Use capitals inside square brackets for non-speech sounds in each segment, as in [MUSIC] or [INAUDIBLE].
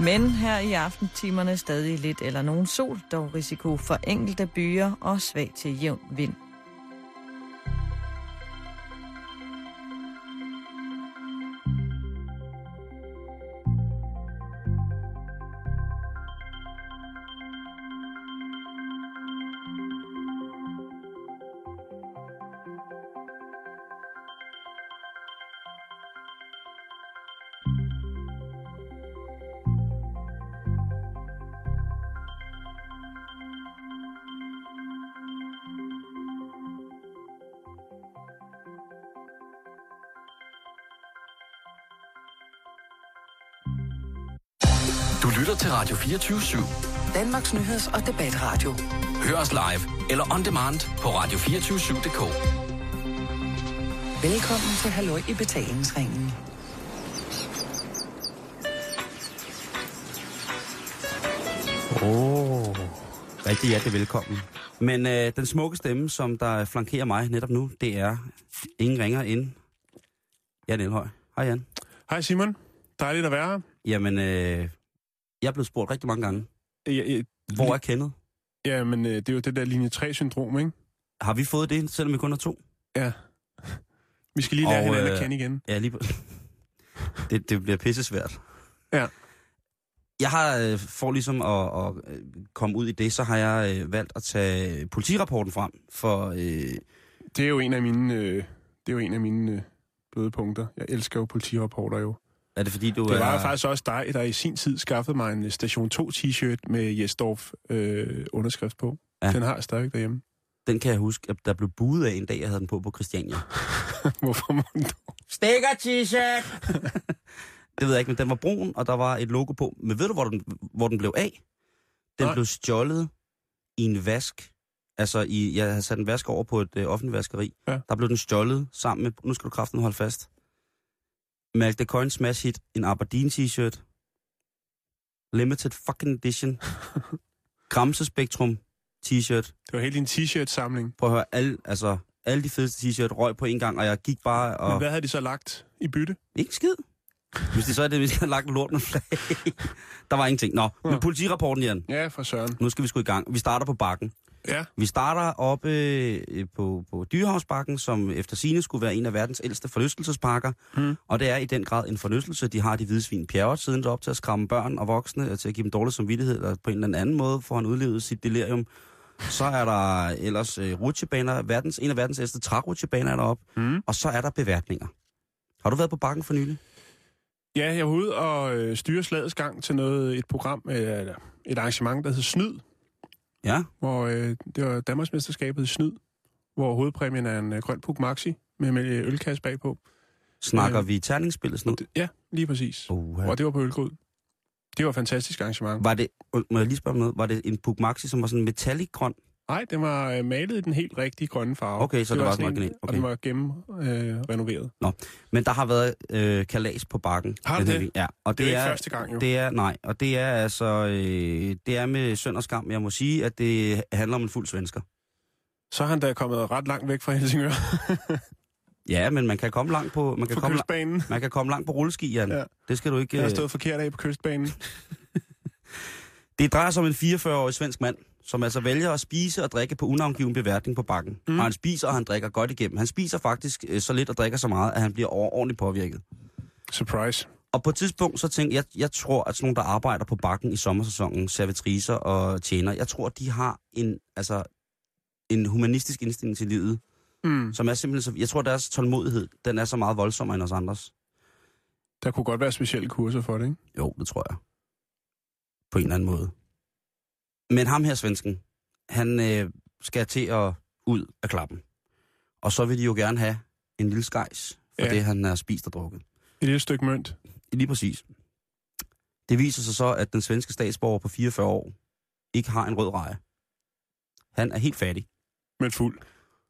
Men her i aftentimerne stadig lidt eller nogen sol, dog risiko for enkelte byer og svag til jævn vind. Radio 24-7. Danmarks Nyheds- og Debatradio. Hør os live eller on demand på radio247.dk. Velkommen til Halløj i betalingsringen. Åh, oh, rigtig hjertelig velkommen. Men øh, den smukke stemme, som der flankerer mig netop nu, det er ingen ringer ind. Jan Elhøj. Hej Jan. Hej Simon. Dejligt at være her. Jamen, øh, jeg er blevet spurgt rigtig mange gange. Ja, ja, Hvor er Kenneth? Ja, men øh, det er jo det der linje 3-syndrom, ikke? Har vi fået det, selvom vi kun er to? Ja. [LAUGHS] Vi skal lige lære Og, hinanden at øh, kende igen. Ja, lige på. [LAUGHS] det, det bliver pisse svært. Ja. Jeg har, øh, for ligesom at, at øh, komme ud i det, så har jeg øh, valgt at tage politirapporten frem. For øh, Det er jo en af mine, øh, det er jo en af mine øh, bløde punkter. Jeg elsker jo politirapporter jo. Er det fordi, du Det var er... faktisk også dig, der i sin tid skaffede mig en Station 2 t-shirt med Jesdorf øh, underskrift på. Ja. Den har jeg stadig derhjemme. Den kan jeg huske, at der blev budet af en dag, jeg havde den på på Christiania. [LAUGHS] Hvorfor må du? Stikker t-shirt! [LAUGHS] det ved jeg ikke, men den var brun, og der var et logo på. Men ved du, hvor den, hvor den blev af? Den Nej. blev stjålet i en vask. Altså, i, jeg havde sat en vask over på et øh, offentligt vaskeri. Ja. Der blev den stjålet sammen med, nu skal du kraften holde fast, Malte Coin Smash Hit, en Aberdeen t-shirt, Limited fucking edition, [LAUGHS] Gramse Spektrum t-shirt, Det var helt din t-shirt-samling. prøv at høre, alle, altså, alle de fedeste t-shirt røg på en gang, og jeg gik bare og... Men hvad havde de så lagt i bytte? Ikke skid. Hvis det så er det, hvis jeg har lagt en lort med flag. [LAUGHS] Der var ingenting. Nå, Ja. men politirapporten, Jan. Ja, for søren. Nu skal vi sgu i gang. Vi starter på bakken. Ja, Vi starter oppe øh, på, på Dyrehavsbakken, som efter sine skulle være en af verdens ældste forlystelsesparker. Mm. Og det er i den grad en forlystelse. De har de hvide svin pjerret siden op til at skræmme børn og voksne, og til at give dem dårlig samvittighed, eller på en eller anden måde får han udlevet sit delirium. Så er der ellers øh, rutsjebaner, verdens, en af verdens ældste trærutsjebaner er deroppe, Mm. og så er der beværtninger. Har du været på bakken for nylig? Ja, jeg var ude og øh, styre slagets gang til noget, et program, øh, eller et arrangement, der hed Snyd, Ja. hvor øh, det var Danmarksmesterskabet i Snyd, hvor hovedpræmien er en øh, grøn puk maxi med, med ølkasse bagpå. Snakker Øh, vi terningsspillet det, ja, lige præcis. noget? Og det var på Ølgrud. Det var et fantastisk arrangement. Var det, øh, må jeg lige spørge om noget, var det en Puk Maxi, som var sådan metallic grøn? Nej, den var øh, malet i den helt rigtige grønne farve. Okay, så det var sådan sådan en- original. Og Okay. den var gennem øh, renoveret. Men der har været øh, kalas på bakken. Har det? her Ja, og Det, det, er er, første gang, jo. det er, nej, og det er altså, øh, det er med synd og skam. Jeg må sige, at det handler om en fuld svensker. Så er han da kommet ret langt væk fra Helsingør. [LAUGHS] Ja, men man kan komme langt på, man kan På komme, kystbanen. man kan komme langt på rulleski, Jan. Ja. Det skal du ikke... Jeg har Øh, stået forkert af på kystbanen. [LAUGHS] det drejer sig om en 44-årig svensk mand, som altså vælger at spise og drikke på unavngiven beværtning på bakken. Mm. Og han spiser, og han drikker godt igennem. Han spiser faktisk øh, så lidt og drikker så meget, at han bliver ordentligt påvirket. Surprise. Og på et tidspunkt, så tænkte jeg, jeg tror, at sådan nogle, der arbejder på bakken i sommersæsonen, servitriser og tjener, jeg tror, de har en, altså, en humanistisk indstilling til livet, Mm. som er simpelthen så, jeg tror, deres tålmodighed, den er så meget voldsommere end os andres. Der kunne godt være specielle kurser for det, ikke? Jo, det tror jeg. På en eller anden måde. Men ham her, svensken, han øh, skal til at ud af klappen. Og så vil de jo gerne have en lille skejs for Ja. det, han har spist og drukket. Et lille stykke mønt. Lige præcis. Det viser sig så, at den svenske statsborger på 44 år ikke har en rød reje. Han er helt fattig. Men fuld.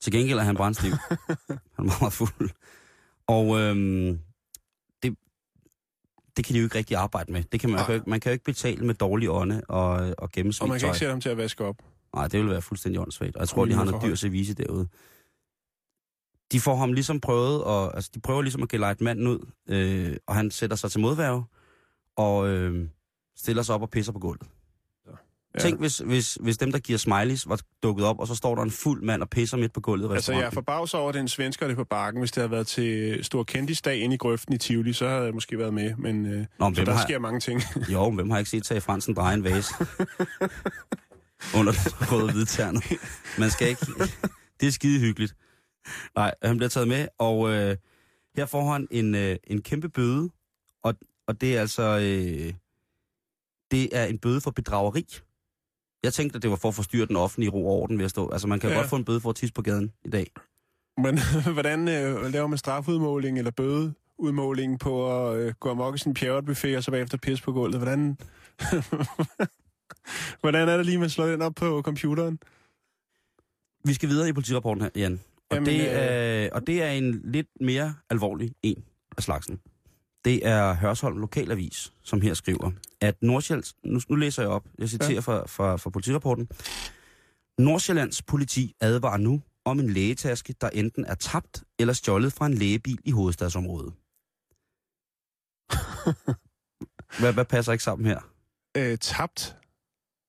Til gengæld er han brændstiv. [LAUGHS] han er meget, fuld. Og øhm, det kan de jo ikke rigtig arbejde med. Det kan man, man, kan, jo ikke- man kan jo ikke betale med dårlig ånde og, og Og gennemsnit man kan tøj. ikke sætte ham til at vaske op. Nej, det vil være fuldstændig åndssvagt. Og jeg tror, de har noget dyr service derude. De får ham ligesom prøvet, og, altså de prøver ligesom at gelejte manden ud, øh, og han sætter sig til modværge, og øh, stiller sig op og pisser på gulvet. Ja. Tænk, hvis, hvis, hvis dem, der giver smileys, var dukket op, og så står der en fuld mand og pisser midt på gulvet i Altså, jeg er forbavset over, at den svensker det på bakken. Hvis det havde været til stor kendisdag inde i grøften i Tivoli, så havde jeg måske været med. Men, øh, Nå, men så der har- sker mange ting. [LAUGHS] Jo, men hvem har ikke set Tage Fransen dreje en vase under den røde hvidtærne? Man skal ikke... Det er skide hyggeligt. Nej, han bliver taget med, og øh, her får han en, øh, en kæmpe bøde, og, og det er altså... Øh, det er en bøde for bedrageri. Jeg tænkte, at det var for at forstyrre den offentlige ro og orden ved at stå. Altså, man kan ja. Godt få en bøde for at tisse på gaden i dag. Men [LAUGHS] hvordan øh, laver man strafudmåling eller bødeudmåling på at øh, gå amok i sin pjerretbuffet og så bagefter pisse på gulvet? Hvordan, [LAUGHS] hvordan er det lige, man slår den op på computeren? Vi skal videre i politirapporten her, Jan. Og, Jamen, det, øh, er, og det er en lidt mere alvorlig en af slagsen. Det er Hørsholm Lokalavis, som her skriver, at Nordsjællands... Nu, nu læser jeg op. Jeg citerer ja. Fra, fra, fra politirapporten. Nordsjællands politi advarer nu om en lægetaske, der enten er tabt eller stjålet fra en lægebil i hovedstadsområdet. [LAUGHS] hvad, hvad passer ikke sammen her? Øh, tabt.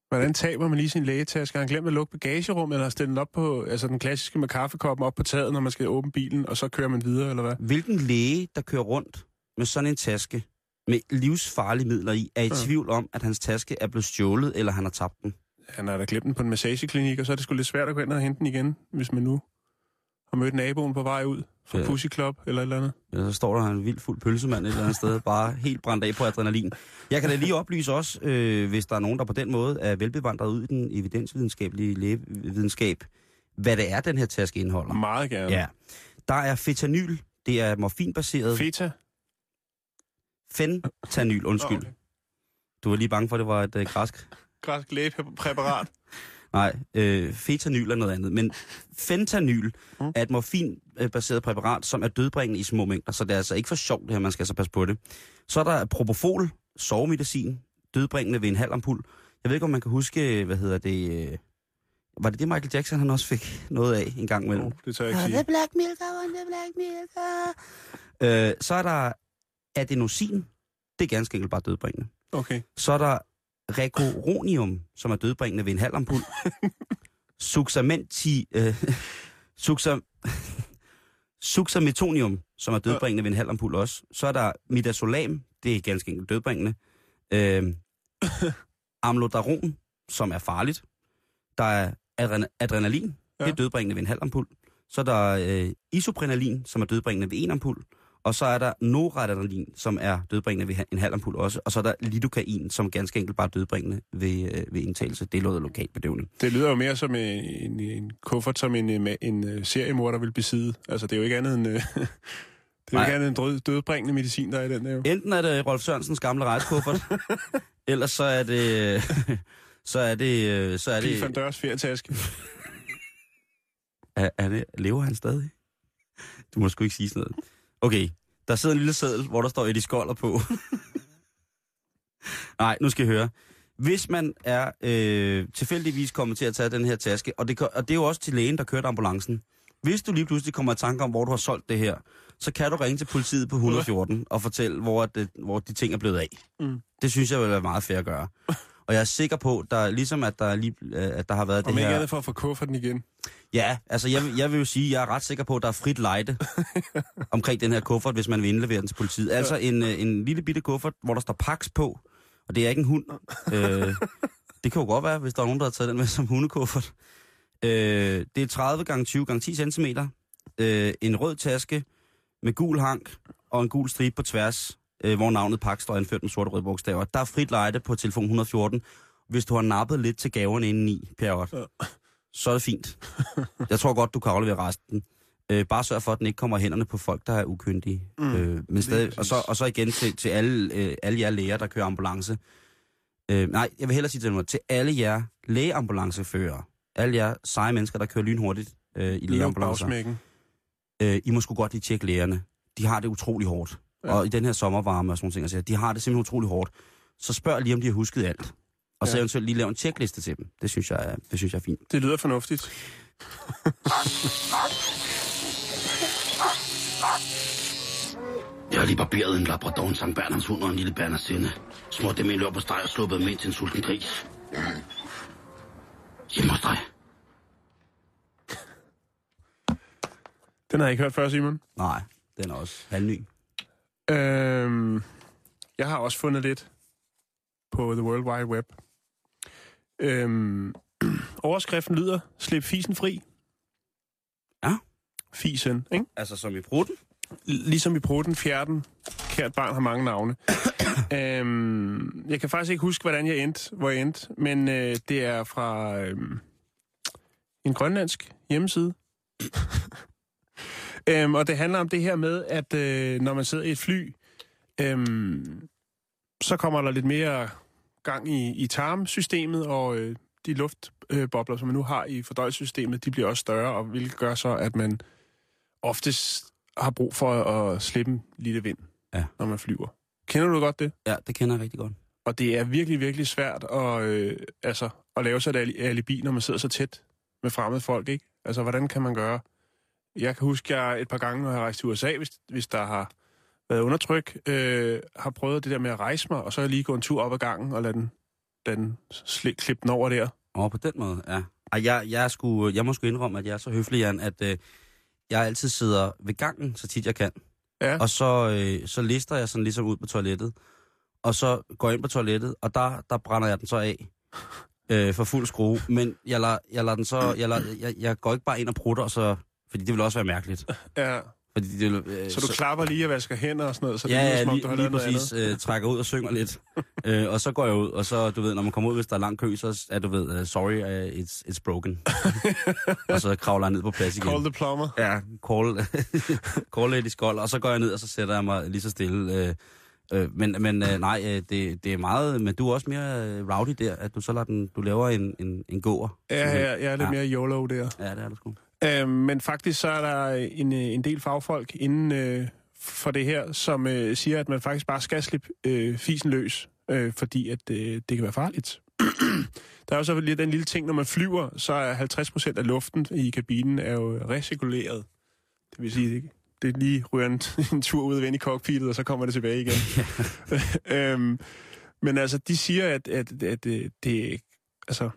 Hvordan taber man lige sin lægetaske? Har han glemt at lukke bagagerummet, eller har stillet den op på, altså den klassiske med kaffekoppen op på taget, når man skal åbne bilen, og så kører man videre, eller hvad? Hvilken læge, der kører rundt med sådan en taske med livsfarlige midler i, er i Ja. tvivl om, at hans taske er blevet stjålet, eller han har tabt den? Han har da glemt den på en massageklinik, og så er det sgu lidt svært at gå ind og hente den igen, hvis man nu har mødt naboen på vej ud fra Ja. Pussy Club eller et eller andet. Ja, så står der en vild fuld pølsemand et eller andet sted, bare helt brændt af på adrenalin. Jeg kan da lige oplyse også, øh, hvis der er nogen, der på den måde er velbevandret ud i den evidensvidenskabelige lægevidenskab, hvad det er, den her taske indeholder. Meget gerne. Ja. Der er fentanyl, det er morfinbaseret. Feta? Fentanyl, undskyld. Okay. Du var lige bange for, at det var et øh, græsk Græsk lægepræparat. [LAUGHS] Nej, øh, fetanyl er noget andet. Men fentanyl Mm. er et morfinbaseret præparat, som er dødbringende i små mængder, så det er altså ikke for sjovt det her, man skal altså passe på det. Så er der propofol, sovemedicin, dødbringende ved en halv ampul. Jeg ved ikke, om man kan huske, hvad hedder det... Øh, var det det, Michael Jackson han også fik noget af en gang imellem? Oh, det tør jeg ikke sige. black milk, I want the black milk. Øh, så er der adenosin, det er ganske enkelt bare dødbringende. Okay. Så er der recoronium, som er dødbringende ved en halv ampul. [LAUGHS] Suxamenti... Øh, [LAUGHS] suxa, [LAUGHS] suxametonium, som er dødbringende ved en halv ampul også. Så er der midazolam, det er ganske enkelt dødbringende. Øh, amlodaron, som er farligt. Der er adren- adrenalin, ja. det er dødbringende ved en halv ampul. Så er der øh, isoprenalin, som er dødbringende ved en ampul. Og så er der noradrenalin, som er dødbringende ved en halv ampul også. Og så er der lidocain, som ganske enkelt bare er dødbringende ved, øh, ved indtagelse. Det er noget lokalt bedøvende. Det lyder jo mere som en, en, en kuffert, som en, en, en øh, seriemorder vil besidde. Altså, det er jo ikke andet end... Øh, [LAUGHS] det er jo ikke andet end død, dødbringende medicin, der er i den der jo. Enten er det Rolf Sørensens gamle rejsekuffert, [LAUGHS] ellers så er det... [LAUGHS] så er det... Så er det Dørs ferietaske. er, er det lever han stadig? Du må sgu ikke sige sådan noget. Okay, der sidder en lille seddel, hvor der står Eddie Skoller på. [LAUGHS] Nej, nu skal I høre. Hvis man er øh, tilfældigvis kommet til at tage den her taske, og det, og det er jo også til lægen, der kørte ambulancen. Hvis du lige pludselig kommer i tanke om, hvor du har solgt det her, så kan du ringe til politiet på [LAUGHS] 114 og fortælle, hvor, det, hvor de ting er blevet af. Mm. Det synes jeg vil være meget fair at gøre. Og jeg er sikker på, der, ligesom at der, lige, øh, at der har været Om det ikke her... andet for at få kufferten igen. Ja, altså jeg, vil- jeg vil jo sige, jeg er ret sikker på, at der er frit lejde [LAUGHS] omkring den her kuffert, hvis man vil indlevere den til politiet. Altså en, øh, en lille bitte kuffert, hvor der står Pax på, og det er ikke en hund. øh, det kan jo godt være, hvis der er nogen, der har taget den med som hundekuffert. Øh, det er 30 gange 20 gange 10 cm. Øh, en rød taske med gul hank og en gul stribe på tværs, øh, hvor navnet Pax står anført med sorte og røde bogstaver. Der er frit lejde på telefon 114, hvis du har nappet lidt til gaverne indeni, Per Ott. Ja. Så er det fint. Jeg tror godt, du kan aflevere resten. Øh, bare sørg for, at den ikke kommer i hænderne på folk, der er ukyndige. Mm, øh, men stadig, og, så, og så igen til, til alle, øh, alle jer læger, der kører ambulance. Øh, nej, jeg vil hellere sige til dem, til alle jer lægeambulanceførere, alle jer seje mennesker, der kører lynhurtigt øh, i lægeambulancer, øh, I må sgu godt lige tjekke lægerne. De har det utrolig hårdt. Ja. Og i den her sommervarme og sådan nogle ting, altså, de har det simpelthen utrolig hårdt. Så spørg lige, om de har husket alt. Og så Ja. eventuelt lige lave en tjekliste til dem. Det synes jeg, det synes jeg er fint. Det lyder fornuftigt. Jeg har lige barberet en labrador, en Sankt Bernhards hund og en lille Bernhardsinde. Smurt dem i en på steg og sluppet dem ind til en sulten gris. Hjemme hos dig. Den har jeg ikke hørt før, Simon. Nej, den er også halvny. Øhm, jeg har også fundet lidt på The World Wide Web. Øhm, [CLEARS THROAT] overskriften lyder, slip fisen fri. Ja. Fisen, ikke? Altså som i prutten? Ligesom i prutten, fjerden. Kært barn har mange navne. [CLEARS THROAT] øhm, jeg kan faktisk ikke huske, hvordan jeg endte, hvor jeg endte, men øh, det er fra øhm, en grønlandsk hjemmeside. [LAUGHS] øhm, og det handler om det her med, at øh, når man sidder i et fly, øhm, så kommer der lidt mere gang i, i tarmsystemet, og øh, de luftbobler, som man nu har i fordøjelsessystemet, de bliver også større, og hvilket gør så, at man oftest har brug for at slippe lille vind, Ja. når man flyver. Kender du godt det? Ja, det kender jeg rigtig godt. Og det er virkelig, virkelig svært at, øh, altså, at lave sig et ali- alibi, når man sidder så tæt med fremmede folk, ikke? Altså, hvordan kan man gøre? Jeg kan huske, jeg et par gange, når jeg har rejst til USA, hvis, hvis der har været undertryk, øh, har prøvet det der med at rejse mig, og så lige gå en tur op ad gangen og lade den, lade den sli- klippe den over der. Åh, på den måde, ja. Ej, jeg, jeg, sgu, jeg må sgu indrømme, at jeg er så høflig, Jan, at øh, jeg altid sidder ved gangen, så tit jeg kan. Ja. Og så, øh, så lister jeg sådan ligesom ud på toilettet. Og så går jeg ind på toilettet, og der, der brænder jeg den så af. Øh, for fuld skrue. Men jeg lader, jeg lader den så... Jeg, lader, jeg, jeg går ikke bare ind og prutter, og så... Fordi det vil også være mærkeligt. ja. Fordi det, vil, øh, Så du klapper lige og vasker hænder og sådan noget, så det ja, lyder, ja, som om, du har lige lavet noget præcis øh, trækker ud og synger lidt. [LAUGHS] øh, og så går jeg ud, og så, du ved, når man kommer ud, hvis der er lang kø, så er du ved, uh, sorry, uh, it's, it's broken. [LAUGHS] og så kravler jeg ned på plads igen. Call the plumber. Ja, call, [LAUGHS] call i skold, og så går jeg ned, og så sætter jeg mig lige så stille. Øh, øh, men men øh, nej, øh, det, det er meget, men du er også mere øh, rowdy der, at du så lader den, du laver en, en, en gåer. Ja, ja, jeg er lidt Ja. mere YOLO der. Ja, det er du sgu. Øh, men faktisk så er der en, øh, en del fagfolk inden øh, for det her, som øh, siger, at man faktisk bare skal slippe øh, fisen løs, øh, fordi at øh, det kan være farligt. [CLEARS THROAT] der er jo så lige den lille ting, når man flyver, så er 50 procent af luften i kabinen er jo recirkuleret. Det vil sige, det, det lige ryger en, [LAUGHS] en tur ud ind i cockpittet, og så kommer det tilbage igen. [LAUGHS] [LAUGHS] øhm, men altså, de siger, at, at, at, at det... Altså,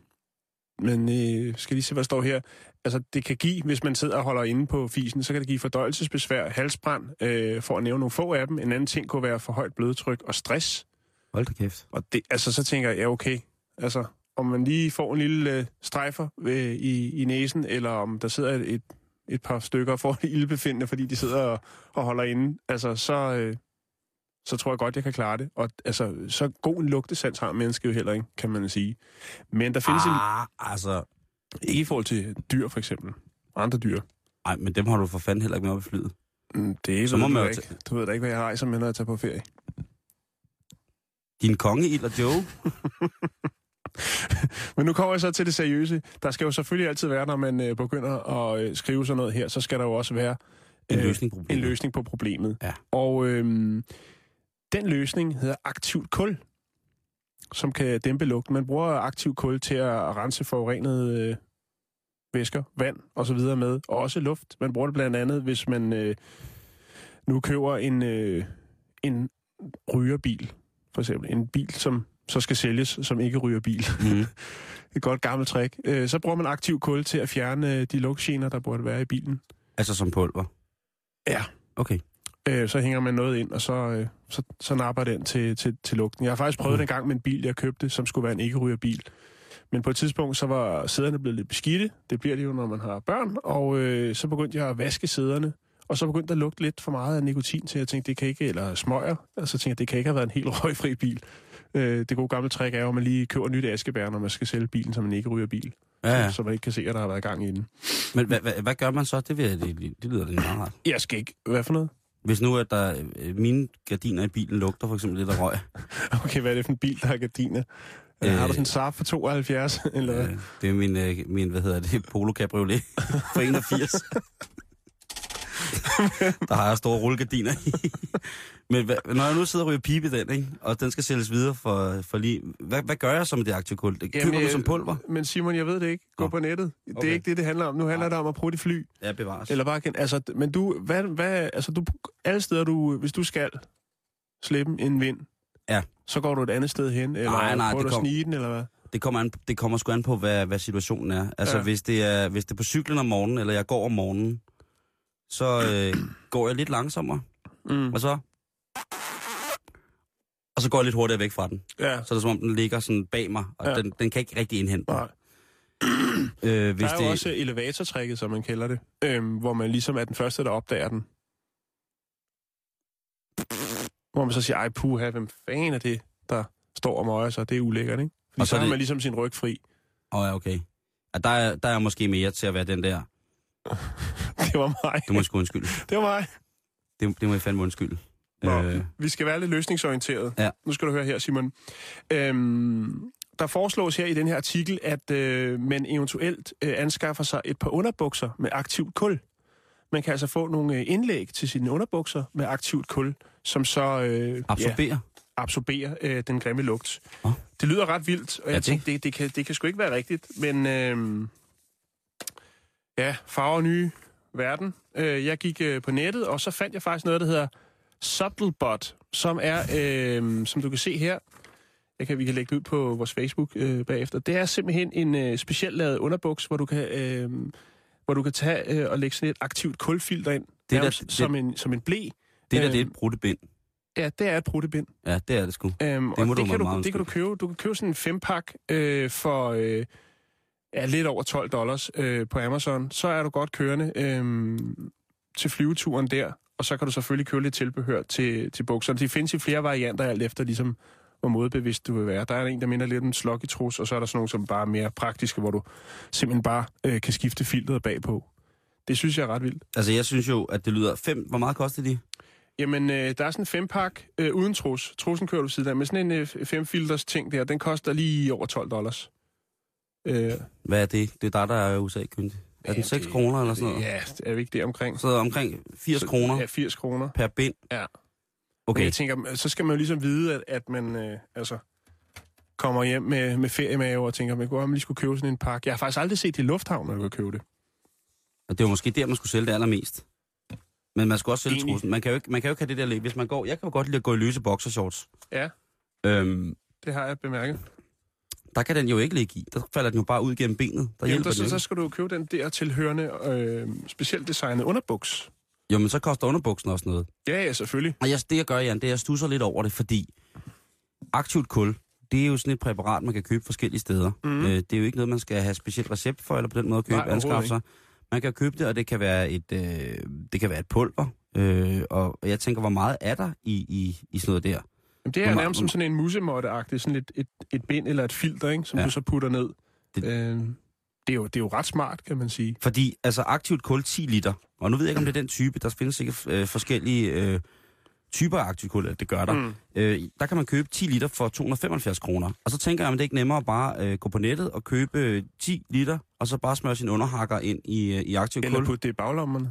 men øh, skal lige se, hvad der står her altså, det kan give, hvis man sidder og holder inde på fisen, så kan det give fordøjelsesbesvær, halsbrand, øh, for at nævne nogle få af dem. En anden ting kunne være for højt blodtryk og stress. Hold da kæft. Og det, altså, så tænker jeg, ja, okay. Altså, om man lige får en lille øh, strejfer øh, i, i næsen, eller om der sidder et, et, et par stykker og får det [LAUGHS] ildbefindende, fordi de sidder og, og holder inde, altså, så, øh, så tror jeg godt, jeg kan klare det. Og altså, så god en lugtesans har mennesket jo heller ikke, kan man sige. Men der findes en... Ah, altså... Ikke i forhold til dyr, for eksempel. Andre dyr. Ej, men dem har du for fanden heller ikke med op i flyet. Mm, Det Så ved må man jo ikke. Du ved da ikke, hvad jeg rejser med, når jeg tager på ferie. Din konge, Ild og Joe. [LAUGHS] Men nu kommer jeg så til det seriøse. Der skal jo selvfølgelig altid være, når man øh, begynder at øh, skrive sådan noget her, så skal der jo også være En øh, løsning på en problemet. løsning på problemet. Ja. Og øh, den løsning hedder aktivt kul, som kan dæmpe lugten. Man bruger aktivt kul til at rense forurenede øh, væsker, vand og så videre med, og også luft. Man bruger det blandt andet, hvis man øh, nu køber en, øh, en rygerbil, for eksempel. En bil, som så skal sælges, som ikke ryger bil. Mm. [LAUGHS] Et godt gammelt trick. Øh, så bruger man aktiv kul til at fjerne de lugtgener, der burde være i bilen. Altså som pulver. Ja. Okay. Øh, så hænger man noget ind, og så, øh, så, så napper den til, til, til lugten. Jeg har faktisk prøvet det en gang med en bil, jeg købte, som skulle være en ikke-rygerbil. Men på et tidspunkt, så var sæderne blevet lidt beskidte. Det bliver det jo, når man har børn. Og øh, så begyndte jeg at vaske sæderne. Og så begyndte der at lugte lidt for meget af nikotin til. Jeg tænkte, det kan ikke, eller smøger. Og så tænkte jeg, det kan ikke have været en helt [LAUGHS] røgfri bil. Øh, det gode gamle trick er jo, at man lige køber nyt askebær, når man skal sælge bilen, så man ikke ryger bil. Ja, ja. Så man ikke kan se, at der har været gang i den. Men hvad, hvad, hvad gør man så? Det, vil, det, det lyder da meget rart. Jeg skal ikke... Hvad for noget? Hvis nu, at der, øh, mine gardiner i bilen lugter for eksempel lidt af røg. [LAUGHS] Okay, hvad er det for en bil, der har gardiner? Øh, har du sådan en Saab for 72, [LAUGHS] eller? Øh, det er min, øh, min, hvad hedder det, Polo Cabriolet [LAUGHS] fra 81. der har jeg store rullegardiner i. Men hvad, når jeg nu sidder og ryger pibe i den, ikke? og den skal sælges videre for, for lige... Hvad, hvad gør jeg så med det aktive kul? Det køber du som pulver? Men Simon, jeg ved det ikke. Gå Nå. på nettet. Det Okay. er ikke det, det handler om. Nu handler det om at prøve de fly. Ja, bevares. Eller bare. Altså, men du, hvad, hvad, altså du, alle steder, du, hvis du skal slippe en vind, Ja. så går du et andet sted hen, eller Nej, nej, prøver du at kom- snige den, eller hvad? Det kommer, an, det kommer sgu an på, hvad, hvad situationen er. Altså, Ja. ja. hvis, det er, hvis det er på cyklen om morgenen, eller jeg går om morgenen, så øh, går jeg lidt langsommere, Mm. og så... Og så går jeg lidt hurtigere væk fra den. Ja, Så er det som om, den ligger sådan bag mig, og Ja. den, den kan ikke rigtig indhente mig. [CLEARS THROAT] Øh, hvis Der er det, jo også elevatortrækket, som man kalder det, øhm, hvor man ligesom er den første, der opdager den. Hvor man så siger, ej puha, hvem fanden er det, der står og møger sig? Det er ulækkert, ikke? Fordi Og så, så er har det- man ligesom sin ryg fri. Åh, oh, ja, okay. Ja, der, er, der er måske mere til at være den der. [LAUGHS] Det var mig. Det må jeg sgu undskylde. Det var mig. Det, det må jeg fandme undskylde. Nå, Øh, vi skal være lidt løsningsorienteret. Ja. Nu skal du høre her, Simon. Øhm, der foreslås her i den her artikel, at øh, man eventuelt øh, anskaffer sig et par underbukser med aktivt kul. Man kan altså få nogle øh, indlæg til sine underbukser med aktivt kul, som så øh, ja, absorberer. absorberer øh, den grimme lugt. Nå. Det lyder ret vildt, og Ja, jeg det- tænkte, det, det, kan, det kan sgu ikke være rigtigt, men øh, ja, farver nye verden. Øh, jeg gik øh, på nettet, og så fandt jeg faktisk noget, der hedder Subtlebot, som er, øh, som du kan se her, jeg kan, vi kan lægge det ud på vores Facebook øh, bagefter. Det er simpelthen en øh, specielt lavet underbuks, hvor du kan, øh, hvor du kan tage øh, og lægge sådan et aktivt kulfilter ind, Det er nærmest da- det- som, en, som en blæ. Det der, det er Øhm, et brudtebind. Ja, det er et bruttebind. Ja, det er det sgu. Øhm, Det og må det, du kan du, det kan du købe. Du kan købe sådan en fempak øh, for øh, ja, lidt over 12 dollars øh, på Amazon. Så er du godt kørende øh, til flyveturen der, og så kan du selvfølgelig købe lidt tilbehør til, til bukserne. De findes i flere varianter, alt efter ligesom, hvor modbevidst du vil være. Der er en, der minder lidt om en slok i trus, og så er der sådan nogle, som bare er mere praktiske, hvor du simpelthen bare øh, kan skifte filteret bagpå. Det synes jeg er ret vildt. Altså, jeg synes jo, at det lyder fem... Hvor meget koster de? Jamen, øh, der er sådan en fempak øh, uden trus. Trusen kører du siden af. Men sådan en øh, femfilters ting der, den koster lige over 12 dollars. Øh, Hvad er det? Det er dig, der er USA-kyndig. Er den Ja, 6 det- kroner eller sådan noget? Ja, er vi ikke det omkring? Så omkring 80 Så- kroner Ja, 80 kroner. per bind? Ja. Men Okay. jeg tænker, så skal man jo ligesom vide, at, at man øh, altså, kommer hjem med, med feriemave og tænker, man kunne lige skulle købe sådan en pakke. Jeg har faktisk aldrig set det i lufthavnen, at du kan købe det. Og det var måske der, man skulle sælge det allermest. Men man skulle også sælge trussen. Man kan, jo ikke, man kan jo ikke have det der læg. Hvis man går... Jeg kan jo godt lide at gå i løse boxershorts. Ja, Øhm, det har jeg bemærket. Der kan den jo ikke ligge i. Der falder den jo bare ud gennem benet. Der Jamen, der, så, så skal du købe den der tilhørende, øh, specielt designet underbuks. Jo, men så koster underbuksen også noget. Ja, ja, selvfølgelig. Og jeg, det jeg gør, Jan, det er, at jeg stusser lidt over det, fordi aktivt kul, det er jo sådan et præparat, man kan købe forskellige steder. Mhm. Øh, det er jo ikke noget, man skal have specielt recept for, eller på den måde købe, anskaffe sig. Man kan købe det, og det kan være et, øh, det kan være et pulver. Øh, og jeg tænker, hvor meget er der i, i, i sådan noget der? Jamen, det er nærmest som sådan en musemåtte sådan et, et, et bind eller et filter, ikke, som ja. Du så putter ned. Det-. Øh, det, er jo, det er jo ret smart, kan man sige. Fordi altså aktivt kul 10 liter, og nu ved jeg ikke, om det er den type, der findes sikkert øh, forskellige øh, typer af aktivt kul, det gør der. Mm. Øh, der kan man købe 10 liter for 275 kroner. Og så tænker jeg, om det ikke er nemmere at bare øh, gå på nettet og købe øh, 10 liter, og så bare smøre sin underhakker ind i, øh, i aktivt Eller kul. putte det i baglommerne.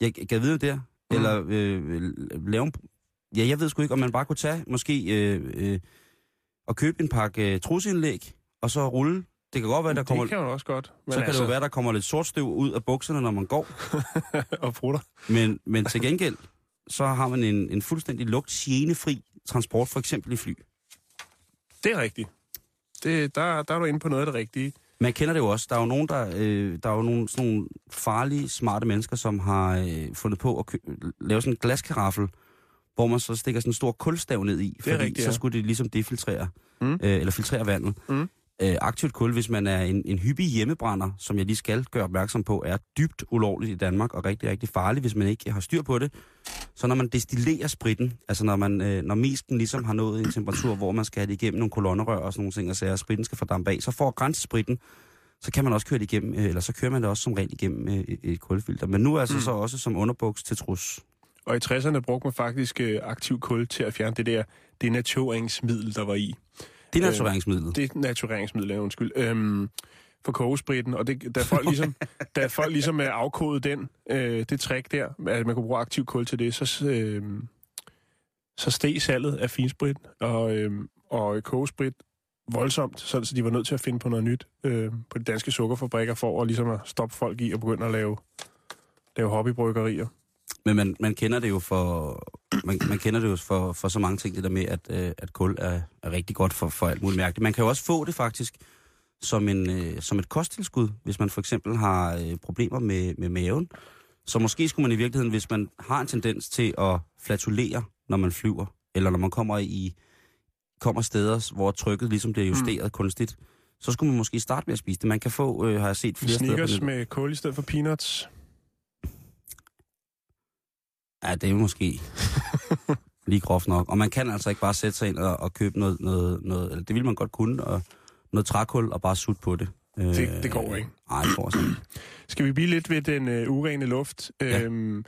Jeg kan vide det? Mm. Eller øh, lave en... Ja, jeg ved sgu ikke, om man bare kunne tage måske øh, øh, og købe en pakke øh, trusindlæg, og så rulle. Det kan godt være, der kommer... Det kan man også godt. Men Så kan altså, det jo være, der kommer lidt sortstøv ud af bukserne, når man går. [LAUGHS] og prutter. Men, men til gengæld, så har man en, en fuldstændig lugt fri transport, for eksempel i fly. Det er rigtigt. Det, der, der er du inde på noget af det rigtige. Man kender det jo også. Der er jo nogen, der, øh, der er jo nogle, sådan nogle farlige, smarte mennesker, som har øh, fundet på at kø- lave sådan en glaskaraffel, hvor man så stikker sådan en stor kulstav ned i, er fordi rigtigt, så ja. skulle det ligesom defiltrere, Mm. øh, eller filtrere vandet. Mm. Øh, aktivt kul, hvis man er en, en hyppig hjemmebrænder, som jeg lige skal gøre opmærksom på, er dybt ulovligt i Danmark og rigtig, rigtig farligt, hvis man ikke har styr på det. Så når man destillerer spritten, altså når, man, øh, når misken ligesom har nået en temperatur, hvor man skal have det igennem nogle kolonnerør og sådan nogle ting, og så spritten skal fordampe af, så for at grænse spritten, så kan man også køre det igennem, øh, eller så kører man det også som regel igennem øh, et, kulfilter. Men nu altså mm. så også som underbuks til trus. Og i 60'erne brugte man faktisk øh, aktiv kul til at fjerne det der denatureringsmiddel, der var i. Det er natureringsmidlet. Det er natureringsmiddel, ja, undskyld. Øhm, for kogespritten, og det, da folk ligesom, [LAUGHS] da folk ligesom er afkodet den, øh, det trick der, at man kunne bruge aktiv kul til det, så, øh, så steg salget af finsprit og, øh, og kogesprit voldsomt, så, så de var nødt til at finde på noget nyt øh, på de danske sukkerfabrikker for at, ligesom at stoppe folk i at begynde at lave, lave hobbybryggerier. Men man, man kender det jo for man, man kender det jo for, for så mange ting, det der med, at, øh, at kul er, er rigtig godt for, for alt muligt mærkeligt. Man kan jo også få det faktisk som, en, øh, som et kosttilskud, hvis man for eksempel har øh, problemer med, med maven. Så måske skulle man i virkeligheden, hvis man har en tendens til at flatulere, når man flyver, eller når man kommer i kommer steder, hvor trykket ligesom bliver justeret mm. kunstigt, så skulle man måske starte med at spise det. Man kan få, øh, har jeg set flere Snickers steder... på med kul i stedet for peanuts. Ja, det er måske [LAUGHS] lige groft nok. Og man kan altså ikke bare sætte sig ind og, og købe noget, noget, noget, eller det vil man godt kunne, og noget trækul og bare sutte på det. Det, det går ikke. Nej, det går sådan. [CLEARS THROAT] Skal vi blive lidt ved den øh, urene luft? Ja. Øhm,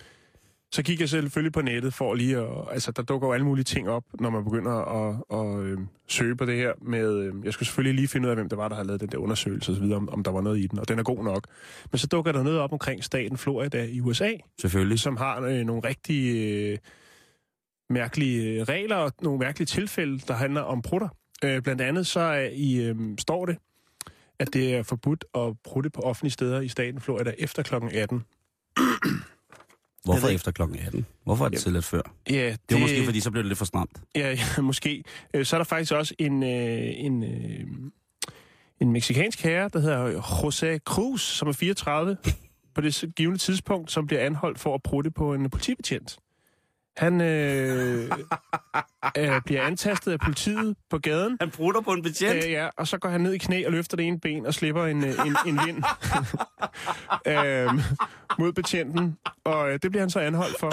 så kigger jeg selvfølgelig på nettet for lige at... Altså, der dukker jo alle mulige ting op, når man begynder at, at, øh, søge på det her med... Øh, jeg skulle selvfølgelig lige finde ud af, hvem det var, der havde lavet den der undersøgelse osv., om, om der var noget i den, og den er god nok. Men så dukker der noget op omkring staten Florida i USA, Selvfølgelig. som har øh, nogle rigtig øh, mærkelige øh, regler og nogle mærkelige tilfælde, der handler om prutter. Øh, blandt andet så er i, øh, står det, at det er forbudt at prutte på offentlige steder i staten Florida efter kl. 18. Hvorfor efter klokken 18? Hvorfor er det Jamen, tilladt før? Ja, Det var måske, fordi så blev det lidt for stramt. Ja, ja [LAUGHS] måske. Øh, Så er der faktisk også en, øh, en, øh, en meksikansk herre, der hedder José Cruz, som er 34 [LAUGHS] på det givende tidspunkt, som bliver anholdt for at prutte på en politibetjent. Han øh, [LAUGHS] øh, bliver antastet af politiet på gaden, Han prutter på en betjent. Øh, ja, og så går han ned i knæ og løfter det ene ben og slipper en, øh, en, en vind [LAUGHS] øhm, mod betjenten. Og øh, det bliver han så anholdt for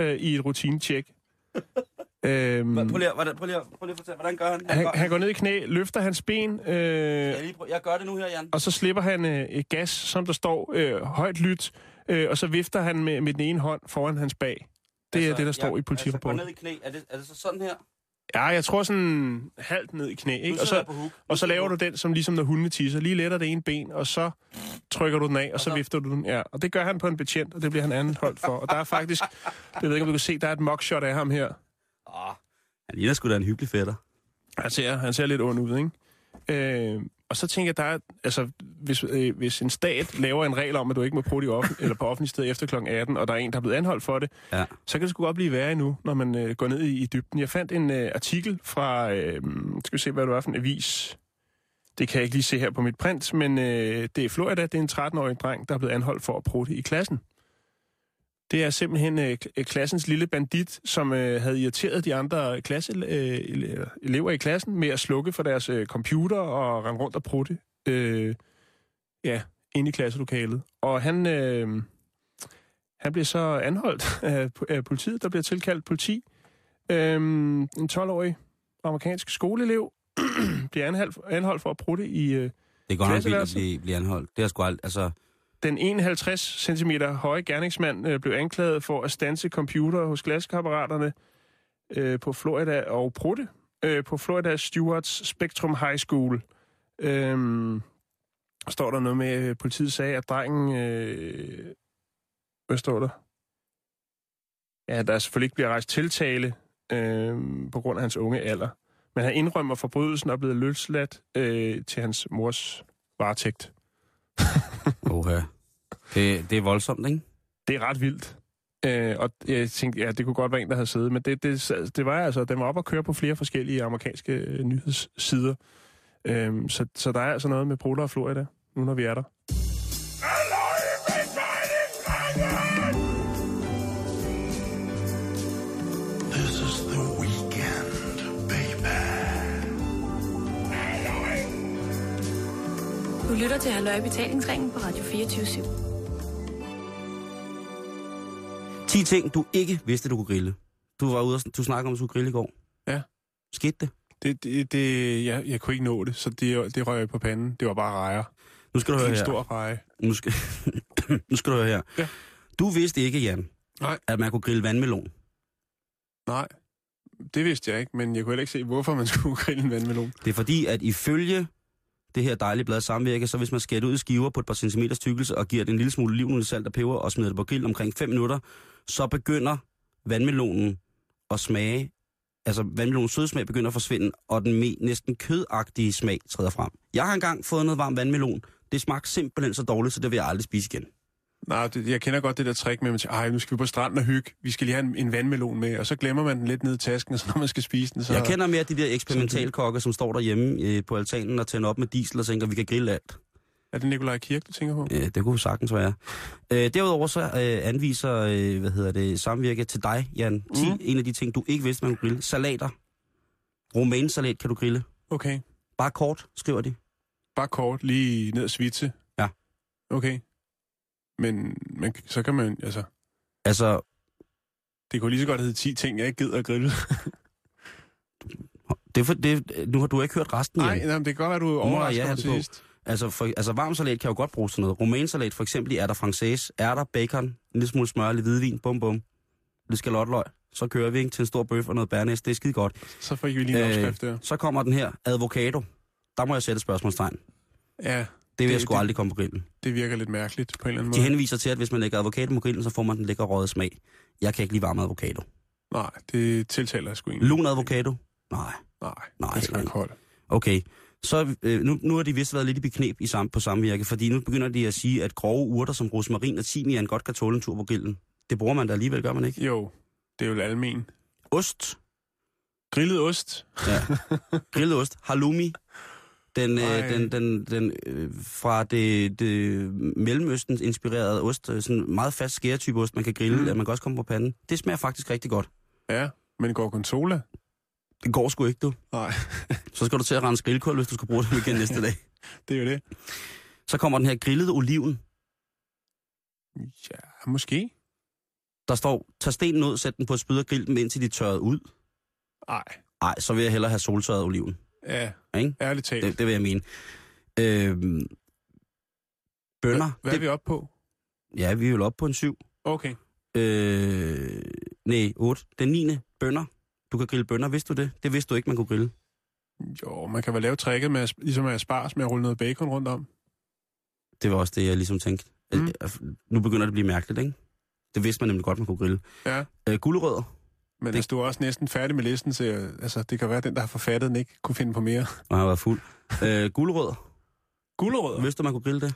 øh, i et rutinetjek. Øhm, Prøv lige, hvordan, prøv lige, prøv lige at fortælle, hvordan gør han? han, han går ned i knæ, løfter hans ben, øh, jeg, lige prøv, jeg gør det nu her, Jan. og så slipper han øh, et gas, som der står øh, højt lyt, øh, og så vifter han med, med den ene hånd foran hans bag. Det er det, der står i Altså, politirapporten. gå ned i knæ. Er det, er det så sådan her? Ja, jeg tror sådan halvt ned i knæ, ikke? Og jeg så, og så jeg laver du den, som ligesom når hundene tisser. Lige letter det ene ben, og så trykker du den af, og så vifter du den. Ja, og det gør han på en betjent, og det bliver han anholdt for. Og der er faktisk, [LAUGHS] det ved jeg ikke, om du kan se, der er et mugshot af ham her. Åh, han ligner sgu da en hyggelig fætter. Han ser, han ser lidt ond ud, ikke? Øh, og så tænker jeg, der er, altså, hvis, øh, hvis en stat laver en regel om, at du ikke må prøve i offen, eller på offentlig sted efter kl. 18, og der er en, der er blevet anholdt for det, Ja. så kan det sgu godt blive værre endnu, når man øh, går ned i, i dybden. Jeg fandt en øh, artikel fra, øh, skal vi se, hvad det var for en avis. Det kan jeg ikke lige se her på mit print, men øh, det er Florida, det er en 13-årig dreng, der er blevet anholdt for at prutte i klassen. Det er simpelthen øh, øh, klassens lille bandit, som øh, havde irriteret de andre klasse, øh, ele- elever i klassen med at slukke for deres øh, computer og rende rundt og prutte øh, ja, ind i klasselokalet. Og han, øh, han bliver så anholdt [LAUGHS] af, politiet. Der bliver tilkaldt politi. Øhm, en 12-årig amerikansk skoleelev [CLEARS THROAT] bliver anholdt, anholdt for at prutte i øh, Det går nok vildt at blive, blive anholdt. Det er sgu alt, altså... den 51 cm høje gerningsmand øh, blev anklaget for at stanse computer hos klassekammeraterne øh, på Florida og prutte øh, på Florida Stewarts Spectrum High School. Øhm, står der noget med, at politiet sagde, at drengen... Øh, hvad står der? Ja, der selvfølgelig ikke bliver rejst tiltale øh, på grund af hans unge alder. Men han indrømmer forbrydelsen og er blevet løsladt øh, til hans mors varetægt. [LAUGHS] Oha. Det, det er voldsomt, ikke? Det er ret vildt. Øh, og jeg tænkte, ja, det kunne godt være en, der havde siddet, men det, det, det var altså, den var op at køre på flere forskellige amerikanske øh, nyhedssider. Øh, så, så der er altså noget med Bruder og Florida, nu når vi er der. This is the weekend, baby. Du lytter til Halløj Betalingsringen på Radio 24 /7. 10 ting, du ikke vidste, du kunne grille. Du var ude og, du snakkede om, at du skulle grille i går. Ja. Skete det? Det, det, det jeg, jeg kunne ikke nå det, så det, det røg jeg på panden. Det var bare rejer. Nu skal du høre En her. stor reje. Nu skal, [LAUGHS] nu skal du høre her. Ja. Du vidste ikke, Jan, Nej. at man kunne grille vandmelon. Nej, det vidste jeg ikke, men jeg kunne heller ikke se, hvorfor man [LAUGHS] skulle grille en vandmelon. Det er fordi, at ifølge det her dejlige blad samvirke, så hvis man skærer det ud i skiver på et par centimeters tykkelse og giver det en lille smule livnende salt og peber og smider det på grillen omkring 5 minutter, så begynder vandmelonen at smage, altså vandmelonens sødsmag begynder at forsvinde, og den me, næsten kødagtige smag træder frem. Jeg har engang fået noget varm vandmelon. Det smagte simpelthen så dårligt, så det vil jeg aldrig spise igen. Nej, det, jeg kender godt det der trick med, at man siger, ej, nu skal vi på stranden og hygge. Vi skal lige have en, en vandmelon med, og så glemmer man den lidt ned i tasken, og [LAUGHS] så når man skal spise den, så... Jeg kender mere de der eksperimentalkokke, som står derhjemme øh, på altanen og tænder op med diesel og tænker, vi kan grille alt. Er det Nikolaj Kirk, du tænker på? Øh, det kunne sagtens være. Øh, derudover så øh, anviser, øh, hvad hedder det, samvirke til dig, Jan. 10, mm. En af de ting, du ikke vidste, man kunne grille. Salater. Romainsalat kan du grille. Okay. Bare kort, skriver de. Bare kort, lige ned og svitse? Ja. Okay. Men man, så kan man, altså... Altså, Det kunne lige så godt hedde 10 ting, jeg ikke gider at grille. det, er for, det, nu har du ikke hørt resten, Nej, nej, men det kan godt være, du overrasker have mig til sidst. Altså, for, altså varm salat kan jo godt bruges til noget. Romainsalat for eksempel i ærter française, ærter, bacon, en lille smule smør, lidt hvidvin, bum bum. Lidt skalotløg. Så kører vi ikke til en stor bøf og noget bærnæs. Det er skide godt. Så får I lige en opskrift der. så kommer den her, avocado. Der må jeg sætte spørgsmålstegn. Ja, Det vil Det- jeg sgu det- aldrig komme på grillen. det virker lidt mærkeligt på en eller anden De måde. henviser til, at hvis man lægger avocado på grillen, så får man den lækker røde smag. Jeg kan ikke lide varm avocado. Nej, det tiltaler jeg sgu egentlig. Lun avocado? Nej. Nej, Nej, det skal koldt. Okay. Så øh, nu, nu har de vist været lidt i beknep i sam, på samvirke, fordi nu begynder de at sige, at grove urter som rosmarin og timian godt kan tåle en tur på grillen. Det bruger man da alligevel, gør man ikke? Jo, det er jo almen. Ost. Grillet ost. Ja. [LAUGHS] Grillet ost. Halloumi. Den, øh, den, den, den øh, fra det, det Mellemøstens inspirerede ost, øh, sådan meget fast skæretype ost, man kan grille, Mm. man kan også komme på panden. Det smager faktisk rigtig godt. Ja, men gorgonzola? Det går sgu ikke, du. Nej, [LAUGHS] Så skal du til at rense grillkål, hvis du skal bruge det igen næste dag. [LAUGHS] det er jo det. Så kommer den her grillede oliven. Ja, måske. Der står, tag stenen ud, sæt den på et spyd og grill dem, indtil de tørret ud. Nej. Nej, så vil jeg hellere have soltørret oliven. Ja, Ikke? ærligt talt. Det, det vil jeg mene. Øhm, bønner. Hvad er vi oppe på? Ja, vi er jo oppe på en syv. Okay. Øh, nej, 8. Den 9. bønner. Du kan grille bønner, vidste du det? Det vidste du ikke, man kunne grille. Jo, man kan vel lave tricket med, at- ligesom at spars med at rulle noget bacon rundt om. Det var også det, jeg ligesom tænkte. Mm. Nu begynder det at blive mærkeligt, ikke? Det vidste man nemlig godt, man kunne grille. Ja. Øh, gulerødder. Men Det- altså, du er også næsten færdig med listen, så jeg- altså, det kan være, at den, der har forfattet den, ikke kunne finde på mere. Og har været fuld. Øh, gulerødder. Gulerødder? Vidste du, man kunne grille det?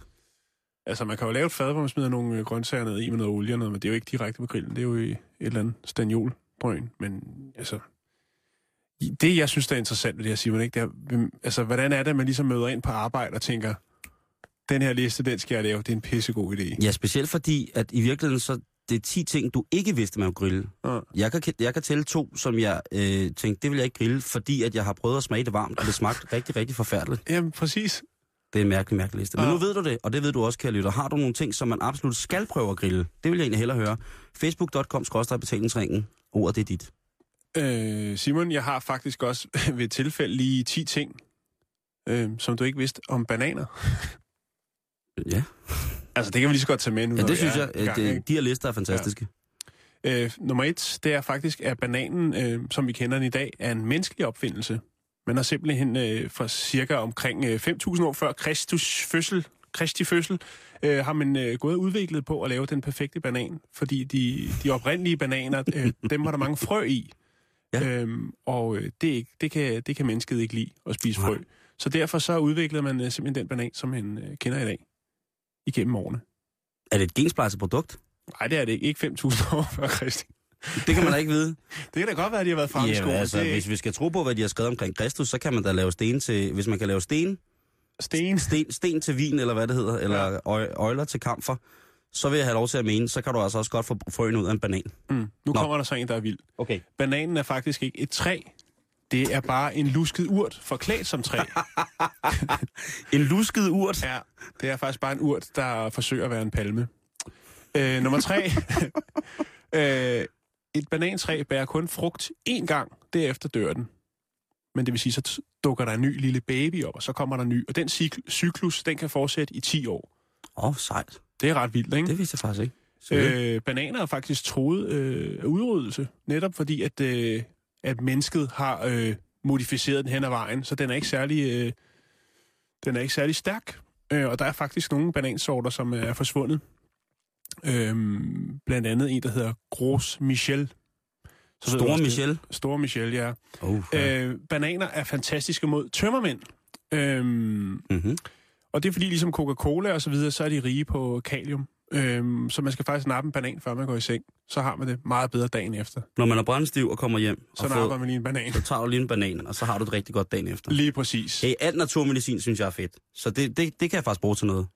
Altså, man kan jo lave et fad, hvor man smider nogle øh, grøntsager ned i med noget olie og noget, men det er jo ikke direkte på grillen. Det er jo i et eller andet stanjolbrøn. Men altså, det jeg synes, der er interessant ved det her, Simon, ikke, det er, altså, hvordan er det, at man ligesom møder ind på arbejde og tænker, den her liste, den skal jeg lave, det er en pissegod idé. Ja, specielt fordi, at i virkeligheden så det er 10 ting, du ikke vidste, man kunne grille. Ja. Jeg kan, jeg kan tælle to, som jeg øh, tænkte, det vil jeg ikke grille, fordi at jeg har prøvet at smage det varmt, og det smagte rigtig, rigtig forfærdeligt. Jamen, præcis. Det er en mærkelig, mærkelig liste. Men Ja. nu ved du det, og det ved du også, kære lytter. Har du nogle ting, som man absolut skal prøve at grille? Det vil jeg egentlig hellere høre. Facebook.com betalingsringen. Ordet det er dit. Øh, Simon, jeg har faktisk også [LAUGHS] ved et tilfælde lige 10 ting, øh, som du ikke vidste om bananer. [LAUGHS] Ja, Altså, det kan vi lige så godt tage med nu. ja det synes jeg. gang, ikke? øh, de her lister er fantastiske. Øh, nummer et, det er faktisk, at bananen, øh, som vi kender den i dag, er en menneskelig opfindelse. Man har simpelthen øh, fra cirka omkring øh, 5.000 år før Kristus fødsel, Kristi fødsel, øh, har man øh, gået og udviklet på at lave den perfekte banan. Fordi de, de oprindelige bananer, øh, [LAUGHS] dem var der mange frø i. Ja. Øhm, og øh, det, det, kan, det kan mennesket ikke lide at spise frø. Nej. Så derfor så udviklede man øh, simpelthen den banan, som man øh, kender i dag. Igennem årene. Er det et gensplejset produkt? Nej, det er det ikke. Ikke 5.000 år før Kristi. Det kan man da ikke vide. [LAUGHS] Det kan da godt være, at de har været fremme i Ja, altså, det hvis vi skal tro på, hvad de har skrevet omkring Kristus, så kan man da lave sten til... Hvis man kan lave sten, sten. sten, sten til vin, eller hvad det hedder, eller Ja. øjler til kamfer, så vil jeg have lov til at mene, så kan du altså også godt få frøen ud af en banan. Mm. Nu Nå. kommer der så en, der er vild. Okay. Bananen er faktisk ikke et træ. Det er bare en lusket urt, forklædt som træ. [LAUGHS] En lusket urt. ja, det er faktisk bare en urt, der forsøger at være en palme. Øh, nummer tre. [LAUGHS] øh, et banantræ bærer kun frugt én gang, derefter dør den. Men det vil sige, så dukker der en ny lille baby op, og så kommer der en ny. Og den cyk- cyklus, den kan fortsætte i 10 år. Åh, oh, sejt. Det er ret vildt, ikke? Det vidste jeg faktisk ikke. Øh, Øh, bananer er faktisk troet øh, af udryddelse, netop fordi, at, øh, at mennesket har øh, modificeret den hen ad vejen, så den er ikke særlig... Øh, Den er ikke særlig stærk, øh, og der er faktisk nogle banansorter, som er forsvundet. Øhm, blandt andet en, der hedder Gros Michel. Så Store også. Michel. Store Michel, ja. Oh, ja. Øh, bananer er fantastiske mod tømmermænd. Øhm, mm-hmm. og det er fordi, ligesom Coca-Cola og så videre, så er de rige på kalium. Øhm, så man skal faktisk nappe en banan, før man går i seng. Så har man det meget bedre dagen efter. Når man er brændstiv og kommer hjem, Så napper man lige en banan. så tager du lige en banan, og så har du det rigtig godt dagen efter. Lige præcis. Hey, alt naturmedicin synes jeg er fedt. Så det, det, det kan jeg faktisk bruge til noget.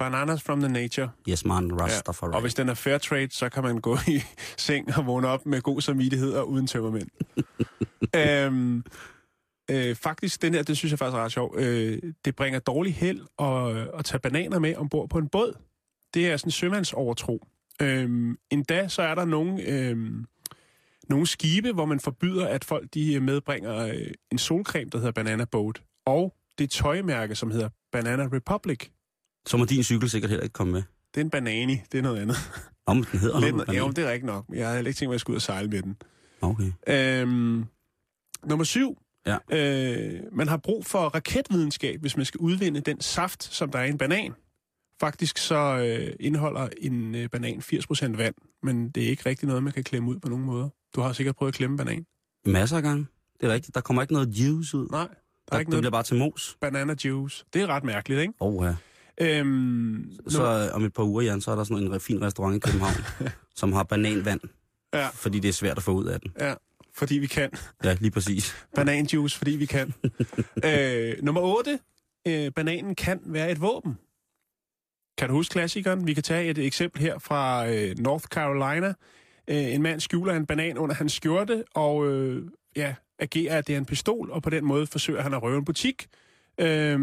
Bananas from the nature. Yes, man, Rastafari. Og hvis den er fair trade, så kan man gå i [LAUGHS] seng og vågne op med god samvittighed og uden tømmermænd. [LAUGHS] øhm, øh, faktisk, den her, det synes jeg faktisk er ret sjov. Øh, det bringer dårlig held at, at tage bananer med ombord på en båd. Det er sådan en sømandsovertro. Øhm, endda så er der nogle, øhm, nogle skibe, hvor man forbyder, at folk de medbringer øh, en solcreme, der hedder Banana Boat, og det tøjmærke, som hedder Banana Republic. Så må din cykel sikkert heller ikke komme med. Det er en banani, det er noget andet. Om den hedder Lidt, noget. jo, det er rigtigt nok. Jeg havde ikke tænkt mig, at jeg skulle ud og sejle med den. Okay. Øhm, nummer syv. Ja. Øh, man har brug for raketvidenskab, hvis man skal udvinde den saft, som der er i en banan. Faktisk så øh, indeholder en øh, banan 80% vand, men det er ikke rigtig noget, man kan klemme ud på nogen måder. Du har sikkert prøvet at klemme banan. Masser af gange. Det er rigtigt. Der kommer ikke noget juice ud. Nej, der er Der, ikke det noget bliver bare til mos. banana juice. Det er ret mærkeligt, ikke? Oh, ja. Øhm, Så øh, om et par uger, Jan, så er der sådan en fin restaurant i København, [LAUGHS] som har bananvand. Ja. Fordi det er svært at få ud af den. Ja, fordi vi kan. Ja, lige præcis. Bananjuice, fordi vi kan. [LAUGHS] øh, nummer 8. Øh, bananen kan være et våben. Kan du huske klassikeren? Vi kan tage et eksempel her fra øh, North Carolina. Øh, en mand skjuler en banan under hans skjorte, og øh, ja, agerer, at det er en pistol, og på den måde forsøger han at røve en butik. Øh,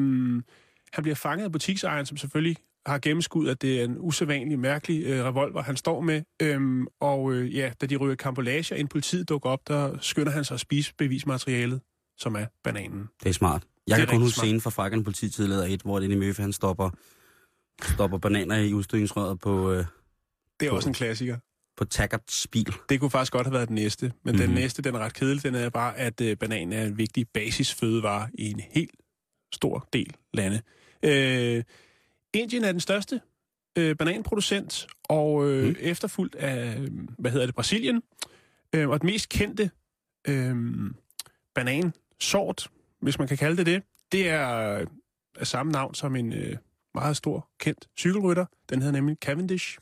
han bliver fanget af butiksejeren, som selvfølgelig har gennemskud, at det er en usædvanlig, mærkelig øh, revolver, han står med. Øhm, og øh, ja, da de ryger kampolage, og en politiet dukker op, der skynder han sig at spise bevismaterialet, som er bananen. Det er smart. Jeg Det er kan kun huske scenen fra Frakken polititidleder 1, hvor det i Møffe, han stopper, stopper bananer i udstødningsrøret på, øh, Det er På- også en klassiker. på Taggarts bil. Det kunne faktisk godt have været den næste, men mm-hmm. den Mhm. næste, den er ret kedelig. Den er bare, at øh, bananen er en vigtig basisfødevare i en helt stor del lande. Øh, Indien er den største øh, bananproducent, og øh, mm. efterfulgt af, øh, hvad hedder det, Brasilien. Øh, og den mest kendte øh, banansort, hvis man kan kalde det det, det er øh, af samme navn som en øh, meget stor, kendt cykelrytter. Den hedder nemlig Cavendish.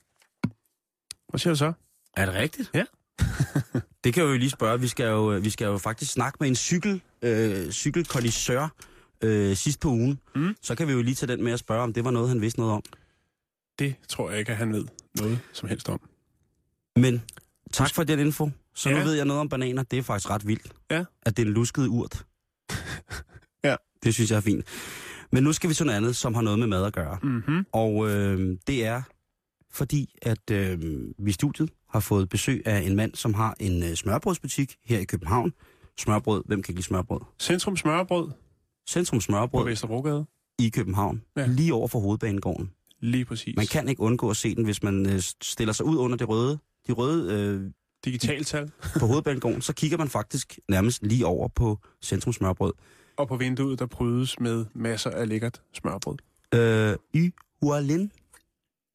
Hvad siger du så? Er det rigtigt? Ja. [LAUGHS] det kan jeg jo lige spørge. Vi skal jo, vi skal jo faktisk snakke med en cykel, øh, cykelkondisseur øh, sidst på ugen. Mm. Så kan vi jo lige tage den med at spørge, om det var noget, han vidste noget om. Det tror jeg ikke, at han ved noget som helst om. Men tak for den info. Så nu Ja. ved jeg noget om bananer. Det er faktisk ret vildt. Ja. At det er en lusket urt. [LAUGHS] Ja. Det synes jeg er fint. Men nu skal vi til noget andet, som har noget med mad at gøre. Mm-hmm. Og øh, det er fordi, at øh, vi i studiet har fået besøg af en mand, som har en øh, smørbrødsbutik her i København. Smørbrød, hvem kan ikke lide smørbrød? Centrum Smørbrød Centrum på Smørbrød Vesterbrogade. i København, Ja. lige over for hovedbanegården. Lige præcis. Man kan ikke undgå at se den, hvis man øh, stiller sig ud under det røde, de røde øh, Digitaltal. [LAUGHS] på hovedbanegården, så kigger man faktisk nærmest lige over på Centrum Smørbrød. Og på vinduet, der prydes med masser af lækkert smørbrød. Øh, y Hualin.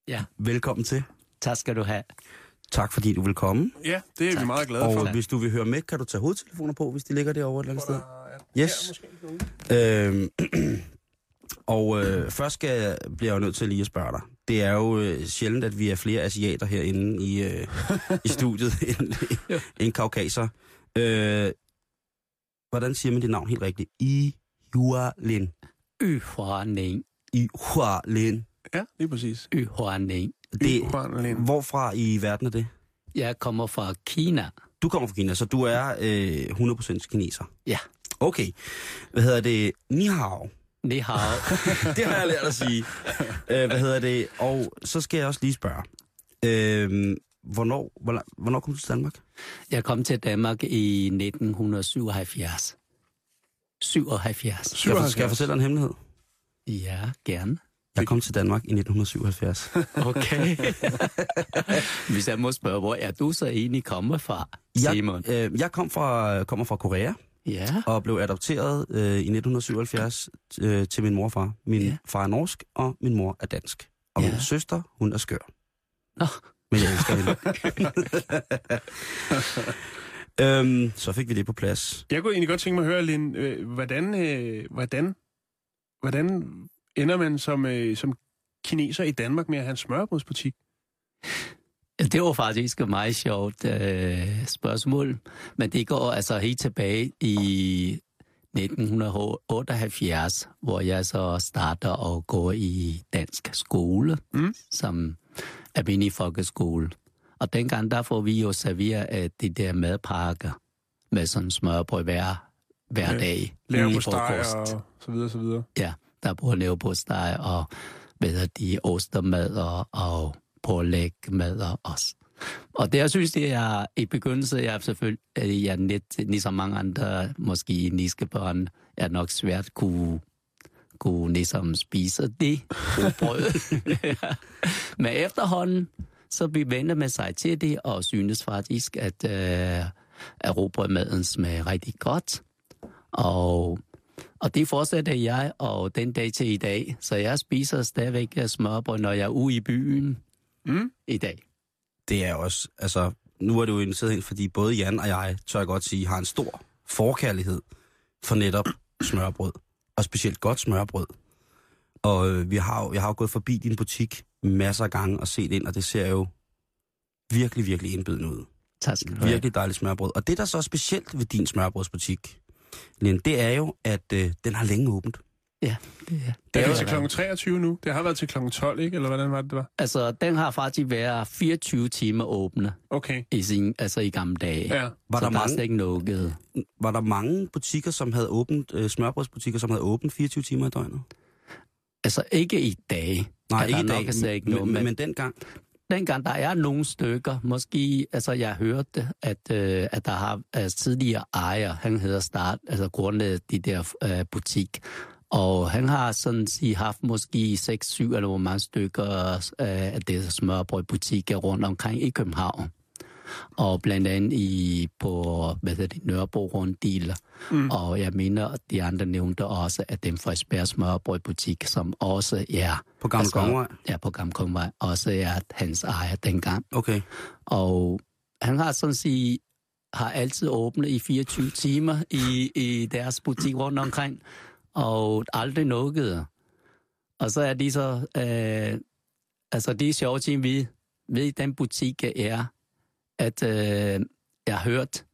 Ja. Velkommen til. Tak skal du have. Tak fordi du vil komme. Ja, det er tak. vi meget glade Og for. hvis du vil høre med, kan du tage hovedtelefoner på, hvis de ligger derovre et eller andet sted. Ja, Yes. måske. Øhm, [CLEARS THROAT] og øh, først skal jeg, bliver jeg jo nødt til lige at spørge dig. Det er jo øh, sjældent, at vi er flere asiater herinde i, øh, i [LAUGHS] studiet end, end kaukaser. Øh, hvordan siger man dit navn helt rigtigt? I Hualin. Yhuaning. I Hualin. Ja, lige præcis. Yhuaning. Det, Yhualin. hvorfra i verden er det? Jeg kommer fra Kina. Du kommer fra Kina, så du er øh, 100% kineser. Ja. Okay. Hvad hedder det? Ni hao. Ni hao. [LAUGHS] det har jeg lært at sige. Øh, hvad hedder det? Og så skal jeg også lige spørge. Øh, hvornår, hvornår, hvornår kom du til Danmark? Jeg kom til Danmark i 1977. 77. Skal jeg, skal jeg fortælle dig en hemmelighed? Ja, gerne. Jeg kom til Danmark i 1977. [LAUGHS] Okay. [LAUGHS] Hvis jeg må spørge, hvor er du så egentlig kommet fra, Simon? Jeg, øh, jeg kom fra, kommer fra Korea. Ja. og blev adopteret øh, i 1977 øh, til min mor og far. Min Ja. far er norsk, og min mor er dansk. Og Ja. min søster, hun er skør. Nå. Men jeg elsker hende. [LAUGHS] øhm, så fik vi det på plads. Jeg kunne egentlig godt tænke mig at høre, Lin, øh, hvordan, øh, hvordan, hvordan ender man som, øh, som kineser i Danmark med at have en smørbrødsbutik? [LAUGHS] Det var faktisk et meget sjovt øh, spørgsmål, men det går altså helt tilbage i 1978, hvor jeg så starter og går i dansk skole, Mm. som almindelig folkeskole. Og dengang der får vi jo serveret af de der madpakker med sådan smørbrød hver, hver Ja. dag. I på steg og så videre, så videre. Ja, der bruger leverpostej og hvad de, ostermad og, og pålægmad og os. Og jeg synes, det er i begyndelsen, jeg selvfølgelig, at jeg net, ligesom mange andre, måske niske børn, er nok svært kunne, kunne ligesom spise det brød. Ja. [LAUGHS] Men efterhånden, så vi vender med sig til det, og synes faktisk, at, øh, at råbrødmaden smager rigtig godt. Og og det fortsætter jeg, og den dag til i dag. Så jeg spiser stadigvæk smørbrød, når jeg er ude i byen Mm. i dag. Det er også, altså, nu er det jo inviteret ind, fordi både Jan og jeg, tør jeg godt sige, har en stor forkærlighed for netop smørbrød. Og specielt godt smørbrød. Og øh, vi har jo, jeg har jo gået forbi din butik masser af gange og set ind, og det ser jo virkelig, virkelig indbydende ud. Tak skal du have. Virkelig dejligt smørbrød. Og det, der så er specielt ved din smørbrødsbutik, Len, det er jo, at øh, den har længe åbent. Ja, det er. Det er det til jo, kl. 23 nu. Det har været til kl. 12, ikke? Eller hvordan var det, det var? altså, den har faktisk været 24 timer åbne Okay. i, sin, altså i gamle dage. Ja. Var så der, der er mange, ikke lukket. var der mange butikker, som havde åbent, øh, smørbrødsbutikker, som havde åbent 24 timer i døgnet? Altså ikke i dag. Nej, Er ikke i dag, nok slet ikke men, noget, men, men- men dengang. Dengang der er nogle stykker, måske, altså jeg hørte, at, øh, at der har altså, tidligere ejer, han hedder Start, altså grundet de der øh, butik, og han har sådan sige haft måske 6-7 eller hvor mange stykker øh, af det smørbrødbutikker rundt omkring i København. Og blandt andet i, på hvad hedder det, Nørrebro Runddel. Mm. Og jeg mener, at de andre nævnte også, at den Frederiksberg smørbrødbutik, som også er... På Gamle altså, Kongevej? Ja, på Gamle Kongevej. Også er hans ejer dengang. Okay. Og han har sådan sige, har altid åbnet i 24 timer i, i deres butik rundt omkring, og aldrig lukket. Og så er de så, øh, altså det sjovt ting ved, ved den butik er, at øh, jeg har hørt,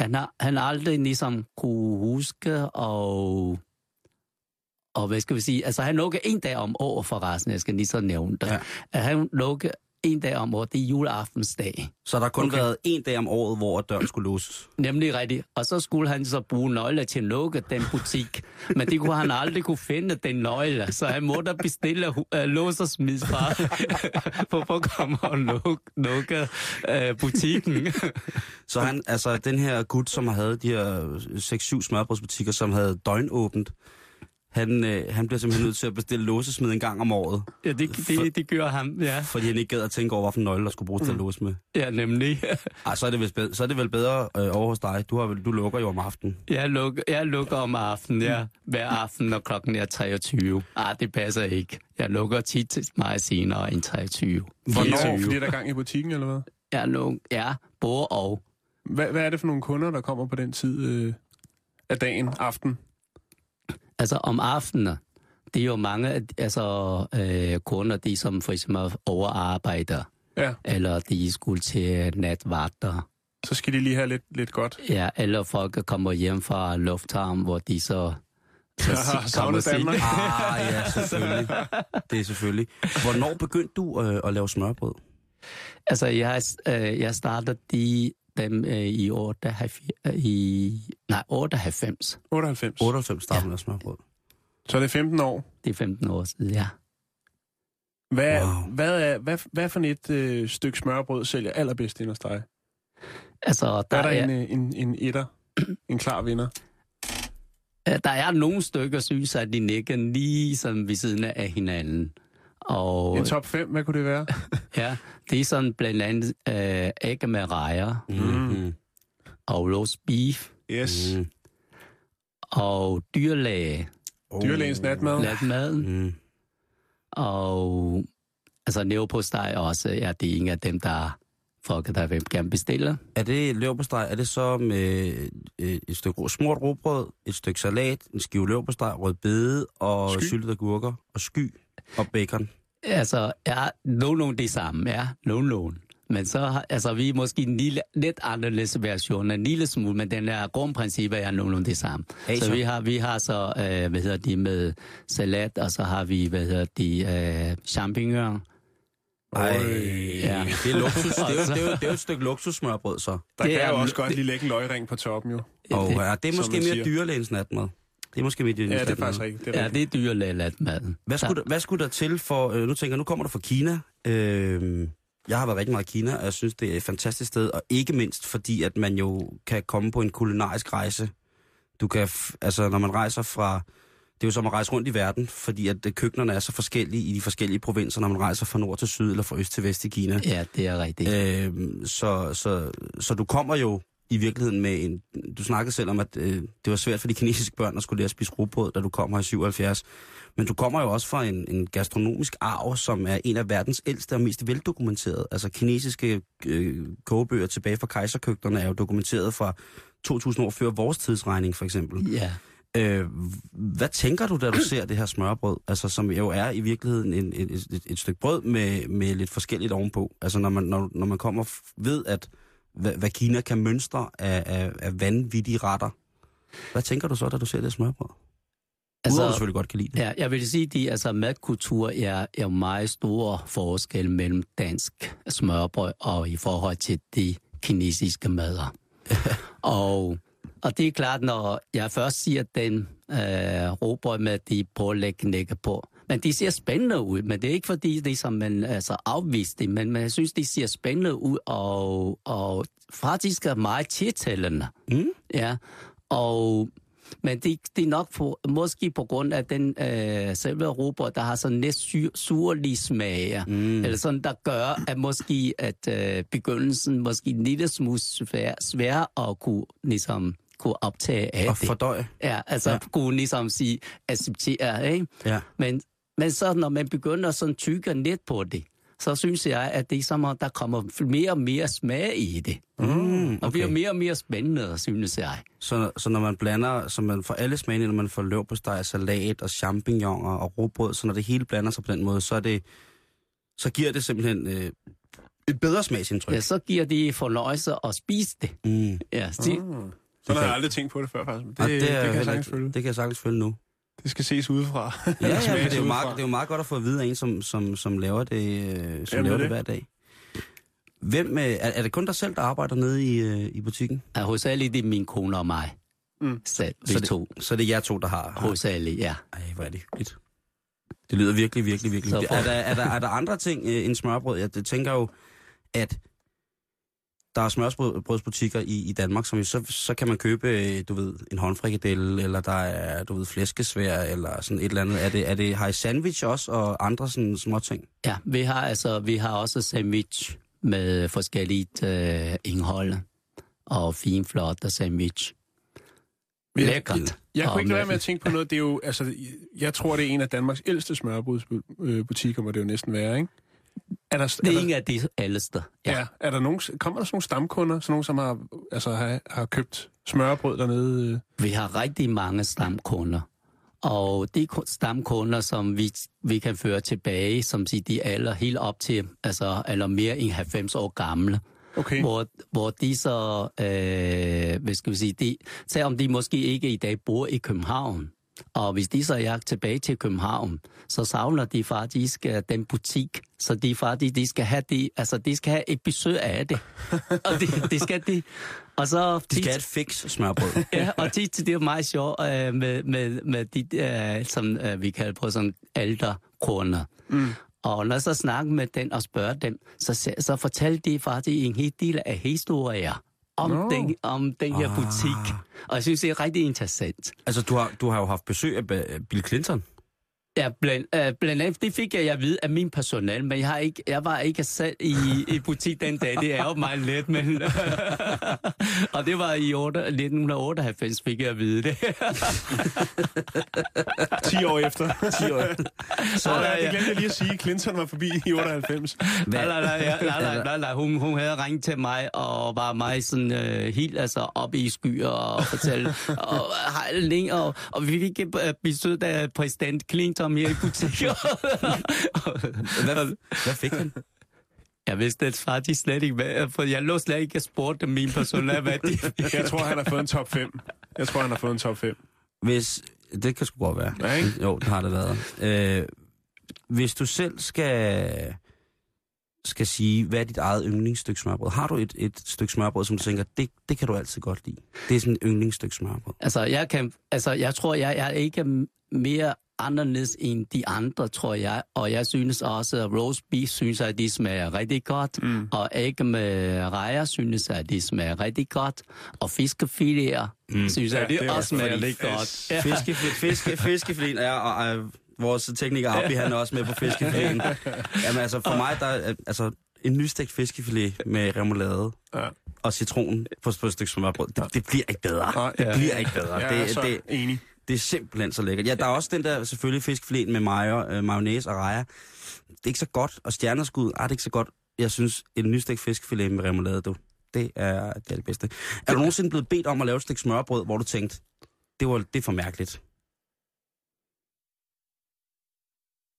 han har, han aldrig ligesom kunne huske og og hvad skal vi sige, altså han lukker en dag om året for resten, jeg skal lige så nævne det. Ja. At han lukker en dag om året, det er juleaftensdag. Så der har kun Okay. været en dag om året, hvor døren skulle låses. Nemlig rigtigt. Og så skulle han så bruge nøgler til at lukke den butik. Men det kunne han aldrig kunne finde, den nøgle. Så han måtte bestille uh, lås og smid fra [LAUGHS] for at komme og lukke, lukke uh, butikken. [LAUGHS] Så han, altså den her gut, som havde de her 6-7 smørbrødsbutikker, som havde døgnåbent, han, øh, han bliver simpelthen nødt til at bestille låsesmid en gang om året, ja, det, det, det gør ham, ja. fordi han ikke gad at tænke over, hvilken nøgle, der skulle bruges mm. til at låse med. Ja, nemlig. [LAUGHS] Ej, så er det, bedre, så er det vel bedre øh, over hos dig. Du, har, vel- du lukker jo om aftenen. Jeg lukker, jeg lukker om aftenen, ja. Hver aften, når klokken er 23. Ah, det passer ikke. Jeg lukker tit meget senere end 23. Hvornår? 24. Fordi der er gang i butikken, eller hvad? Jeg lukker, ja, både og. Hvad, hvad er det for nogle kunder, der kommer på den tid øh, af dagen, aften? Altså om aftenen, det er jo mange altså, øh, kunder, de som for eksempel overarbejder, Ja, eller de skulle til natvagter. så skal de lige have lidt, lidt godt. Ja, eller folk kommer hjem fra lufthavn, hvor de så... så Jeg [LAUGHS] har kommer savnet sig- Danmark. Ah, ja, selvfølgelig. [LAUGHS] Det er selvfølgelig. Hvornår begyndte du øh, at lave smørbrød? Altså, jeg, øh, jeg startede de, dem øh, i, 98, øh, i nej, 98. 98. 98 startede ja. smørbrød. Så er det 15 år. Det er 15 år siden, ja. Hvad, Wow. hvad, er, hvad, hvad for et øh, stykke smørbrød sælger allerbedst ind hos dig? Altså, Der er der er, en, øh, en, en etter, [CLEARS THROAT] en klar vinder. øh, der er nogle stykker, synes jeg, at de ligger lige sådan ved siden af hinanden. Og En top 5, hvad kunne det være? [LAUGHS] ja, det er sådan blandt andet øh, æg med rejer Mm-hmm. og roast beef. Yes. Mm. og dyrlæge, Oh. Dyrlægens natmad. natmaden, Mm. og altså leverpostej også, ja, det er en af dem, der folk, der vil gerne bestille. Er det leverpostej, er det så med øh, et stykke smurt råbrød, et stykke salat, en skive leverpostej, rød bede og syltede agurker og sky og bacon? Altså, ja, nogenlunde det samme, ja, nogenlunde. Men så har, altså, vi er måske en lille, lidt anderledes version, en lille smule, men den er grundprincippet er nogenlunde det samme. Hey, så så. vi har, vi har så, øh, hvad hedder de, med salat, og så har vi, hvad hedder de, øh, champignon. Ej, Ja. det er luksus. Det er, jo, [LAUGHS] det, er jo, det er jo et stykke luksussmørbrød, så. Der Det kan er- jo også godt lige lægge en løgring på toppen, jo. Og det, ja, det er måske mere siger. dyrlægens natmad. Det er måske dyrlægens Ja, det er faktisk rigtigt. Det er ja, rigtigt. det er dyrlægelat maden. Hvad skulle, der, hvad skulle der til for... Øh, nu tænker jeg, nu kommer du fra Kina. Øh, jeg har været rigtig meget i Kina, og jeg synes, det er et fantastisk sted. Og ikke mindst fordi, at man jo kan komme på en kulinarisk rejse. Du kan... Altså, når man rejser fra... Det er jo som at rejse rundt i verden, fordi at øh, køkkenerne er så forskellige i de forskellige provinser, når man rejser fra nord til syd eller fra øst til vest i Kina. Ja, det er rigtigt. Øh, så, så, så du kommer jo i virkeligheden med en... Du snakkede selv om, at øh, det var svært for de kinesiske børn at skulle lære at spise rugbrød, da du kom her i 77. Men du kommer jo også fra en, en gastronomisk arv, som er en af verdens ældste og mest veldokumenterede. Altså kinesiske øh, kogebøger tilbage fra kejserkøkkenerne er jo dokumenteret fra 2000 år før vores tidsregning, for eksempel. Ja. Øh, hvad tænker du, da du ser det her smørbrød, altså, som jo er i virkeligheden en, et, et, et stykke brød med, med lidt forskelligt ovenpå? Altså når man, når, når man kommer ved, at hvad, hvad Kina kan mønstre af, af, af vanvittige retter. Hvad tænker du så, da du ser det smørbrød? Altså, Udover du selvfølgelig godt kan lide det. Ja, jeg vil sige, at altså, madkultur er, er meget stor forskel mellem dansk smørbrød og i forhold til de kinesiske mader. [LAUGHS] og, og det er klart, når jeg først siger den øh, råbrød med de pålæg på, men de ser spændende ud, men det er ikke fordi, det som man altså, afvist det, men, jeg synes, de ser spændende ud, og, og faktisk er meget tiltalende. Mm. Ja, og men det, det er nok på, måske på grund af den øh, selve råbrød, der har sådan lidt sur, surlig smag. Mm. Eller sådan, der gør, at måske at øh, begyndelsen måske en lille smule svær, svær at kunne, ligesom, kunne optage af Og det. fordøje. Ja, altså ja. kunne ligesom sige, acceptere, ikke? Ja. Men, men så når man begynder sådan tykke lidt på det, så synes jeg, at det er som om, der kommer mere og mere smag i det. Mm, Og bliver okay. mere og mere spændende, synes jeg. Så, så når man blander, så man får alle smagene, når man får løvpostej, salat og champignoner og råbrød, så når det hele blander sig på den måde, så, er det, så giver det simpelthen øh, et bedre smagsindtryk. Ja, så giver de fornøjelse at spise det. Mm. Ja, det, Sådan har jeg aldrig tænkt på det før, faktisk. Det, Og det, det, er kan jeg sagtens følge. det kan jeg sagtens følge nu. Det skal ses udefra. Ja, [LAUGHS] ja smages det, er jo meget, det er jo meget godt at få at vide af en, som, som, som laver det, øh, som Jamen, laver det det er hver dag. Hvem, øh, er, er det kun dig selv, der arbejder nede i, øh, i butikken? er hovedsageligt det er min kone og mig. Mm. Selv, Så det, to. så det er jer to, der har... har Hovedsageligt, ja. ej, hvor er det hyggeligt. Det lyder virkelig, virkelig, virkelig for- Er der, er, der, er der andre ting øh, end smørbrød? Jeg tænker jo, at der er smørbrødsbutikker i, i Danmark, som så, så kan man købe, øh, du ved, en håndfrikadelle, eller der er, du ved, flæskesvær, eller sådan et eller andet. Er det, er det, har I sandwich også, og andre sådan små ting? Ja, vi har, altså, vi har også sandwich med forskelligt øh, indhold. Og fin, flot sandwich. Men- Lækkert. Jeg Og kunne ikke lade være med med- at tænke på noget. Det er jo, altså, jeg tror, det er en af Danmarks ældste smørbrødsbutikker, må det jo næsten være, ikke? Er der, Det er er der, en af de ældste. ja. Ja. Er der nogen, kommer der sådan nogle stamkunder, sådan nogle, som har, altså, har, har købt smørbrød dernede? øh? Vi har rigtig mange stamkunder. Og de ku- stamkunder, som vi, vi kan føre tilbage, som siger, de er alle helt op til, altså, eller mere end 90 år gamle. Okay. Hvor, hvor de så, øh, hvad skal vi sige, de, selvom de måske ikke i dag bor i København, og hvis de så er tilbage til København, så savner de faktisk uh, den butik. Så de faktisk, de skal have, de, altså, de skal have et besøg af det. og det, det skal de. Og så De skal have et fix smørbrød. [LAUGHS] ja, og tit, det er meget sjovt øh, med, med, med de, øh, som øh, vi kalder på sådan ældre kunder. Mm. Og når jeg så snakker med den og spørger dem, så, så, så fortæller de faktisk en hel del af historier om, Nå. den, om den her Ah. butik. Og jeg synes, det er rigtig interessant. altså, du har, du har jo haft besøg af Bill Clinton. Ja, blandt, uh, blandt andet, det fik jeg at vide af min personal, men jeg, har ikke, jeg var ikke selv i, i butik den dag. Det er jo meget let, men... og det var i 8, 1998, fik jeg at vide det. [LAUGHS] 10 år efter. 10 år. Så ja, det glemte jeg lige at sige. Clinton var forbi i 98. Nej, nej, nej, ja, nej, nej. Hun, hun havde ringet til mig og var mig sådan uh, helt altså, op i skyer og fortælle. [LAUGHS] og, hej, længe, og, og vi fik besøg af præsident Clinton her i butikken. [LAUGHS] Hvad, hvad fik han? Jeg vidste det faktisk slet ikke, hvad, for jeg lå slet ikke og spurgte min personal, [LAUGHS] hvad de fik. Jeg tror, han har fået en top 5. Jeg tror, han har fået en top 5. Hvis, det kan sgu godt være. Ja, ikke? Jo, det har det været. Øh, hvis du selv skal, skal sige, hvad er dit eget yndlingsstykke smørbrød? Har du et, et stykke smørbrød, som du tænker, det, det kan du altid godt lide? Det er sådan et yndlingsstykke smørbrød. Altså, jeg, kan, altså, jeg tror, jeg, jeg er ikke mere anderledes end de andre, tror jeg. Og jeg synes også, at roast beef synes, at de smager rigtig godt. Mm. Og æg med rejer synes, at de smager rigtig godt. Og fiskefiléer mm. synes, Ja, at de det er også smager rigtig godt. Ja. Fiske, fiske, fiskefilin er, og, og, vores tekniker Abbi, han er også med på fiskefilin. [LAUGHS] Jamen altså, for mig, der er, altså, en nystegt fiskefilet med remoulade Ja. og citron på, på et stykke smørbrød, det, det bliver ikke bedre. Nej, det ja. bliver ikke bedre. Jeg er det, så det, enig. Det er simpelthen så lækkert. Ja, der er også den der selvfølgelig fiskefileten med mayo, øh, mayonnaise og rejer. Det er ikke så godt. Og stjerneskud, ah, det er ikke så godt. Jeg synes, en nystegt fiskefilet med remoulade, du, det er, det er det bedste. Er du nogensinde blevet bedt om at lave et stykke smørbrød, hvor du tænkte, det, var, det er for mærkeligt?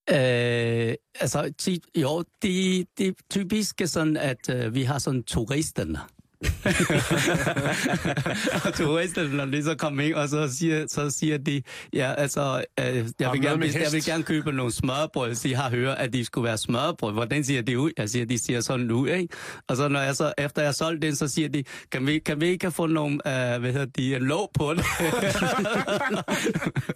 Øh, altså, jo, det, det er typisk sådan, at øh, vi har sådan turisterne. [LAUGHS] og turisterne, når de så kommer ind, og så siger, så siger de, ja, altså, øh, jeg, vil gerne, jeg vil gerne købe nogle smørbrød, så jeg har hørt, at de skulle være smørbrød. Hvordan siger de ud? Jeg siger, de siger sådan ud, ikke? Og så når jeg så, efter jeg har solgt den, så siger de, kan vi, kan vi ikke få nogle, øh, hvad hedder de, en låg på det? [LAUGHS]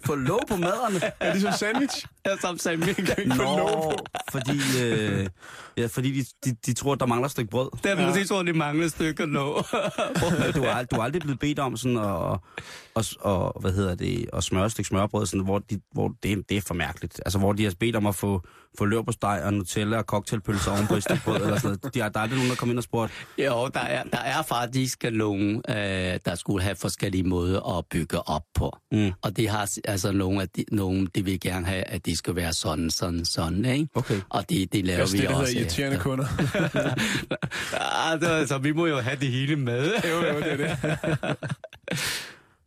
Få låg på maderne? Er det ligesom sandwich? Jeg som sagde, [LAUGHS] vi kan ikke få låg Nå, på. fordi, øh, ja, fordi de, de, de tror, at der mangler et stykke brød. Det er ja. præcis, hvor de mangler stykker nå. [LAUGHS] du, er, du er aldrig blevet bedt om sådan at, og, og, hvad hedder det, at et stykke smørbrød, sådan, hvor, de, hvor det, det er for mærkeligt. Altså, hvor de har bedt om at få, få løb på steg og Nutella og cocktailpølser oven på et stykke brød, eller sådan noget. De har, der er aldrig nogen, der kommer ind og spurgt, Jo, der er, der er faktisk nogen, øh, der skulle have forskellige måder at bygge op på. Mm. Og de har altså nogle, af de, nogle, de vil gerne have, at de skal være sådan, sådan, sådan, ikke? okay, Og det, det laver Altså vi det, også hedder irriterende efter. kunder. [LAUGHS] det, altså, vi må jo have det hele med. jo, jo, det er det. [LAUGHS]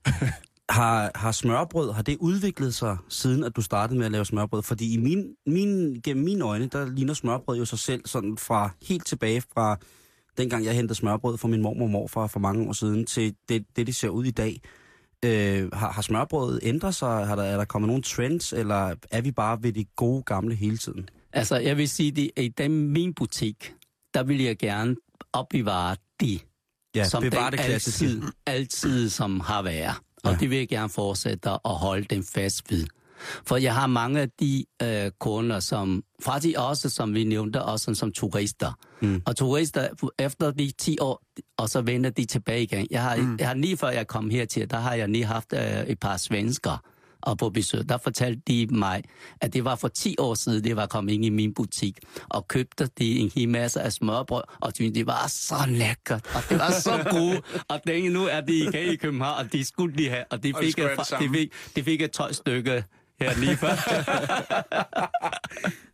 [LAUGHS] har, har smørbrød, har det udviklet sig, siden at du startede med at lave smørbrød? Fordi i min, min, gennem mine øjne, der ligner smørbrød jo sig selv sådan fra helt tilbage fra dengang jeg hentede smørbrød fra min mormor og morfar for mange år siden, til det, det, det ser ud i dag. Øh, har, har smørbrødet ændret sig? Har der, er der kommet nogle trends, eller er vi bare ved det gode gamle hele tiden? Altså, jeg vil sige, det i den min butik, der vil jeg gerne opbevare det Ja, som den det klassiske. altid, altid som har været. Og Ja. det vil jeg gerne fortsætte at holde den fast ved. For jeg har mange af de øh, kunder, som faktisk også, som vi nævnte, også sådan som turister. Mm. Og turister, efter de 10 år, og så vender de tilbage igen. Jeg har, mm. jeg har lige før jeg kom hertil, der har jeg lige haft øh, et par svensker og på besøg. Der fortalte de mig, at det var for 10 år siden, det var kommet ind i min butik, og købte de en hel masse af smørbrød, og syntes, det var så lækkert, og det var så gode. og den, nu er de igen i København, og de skulle de have, og de Og fik, et, det de fik, de fik et tøjstykke her lige før. [LAUGHS]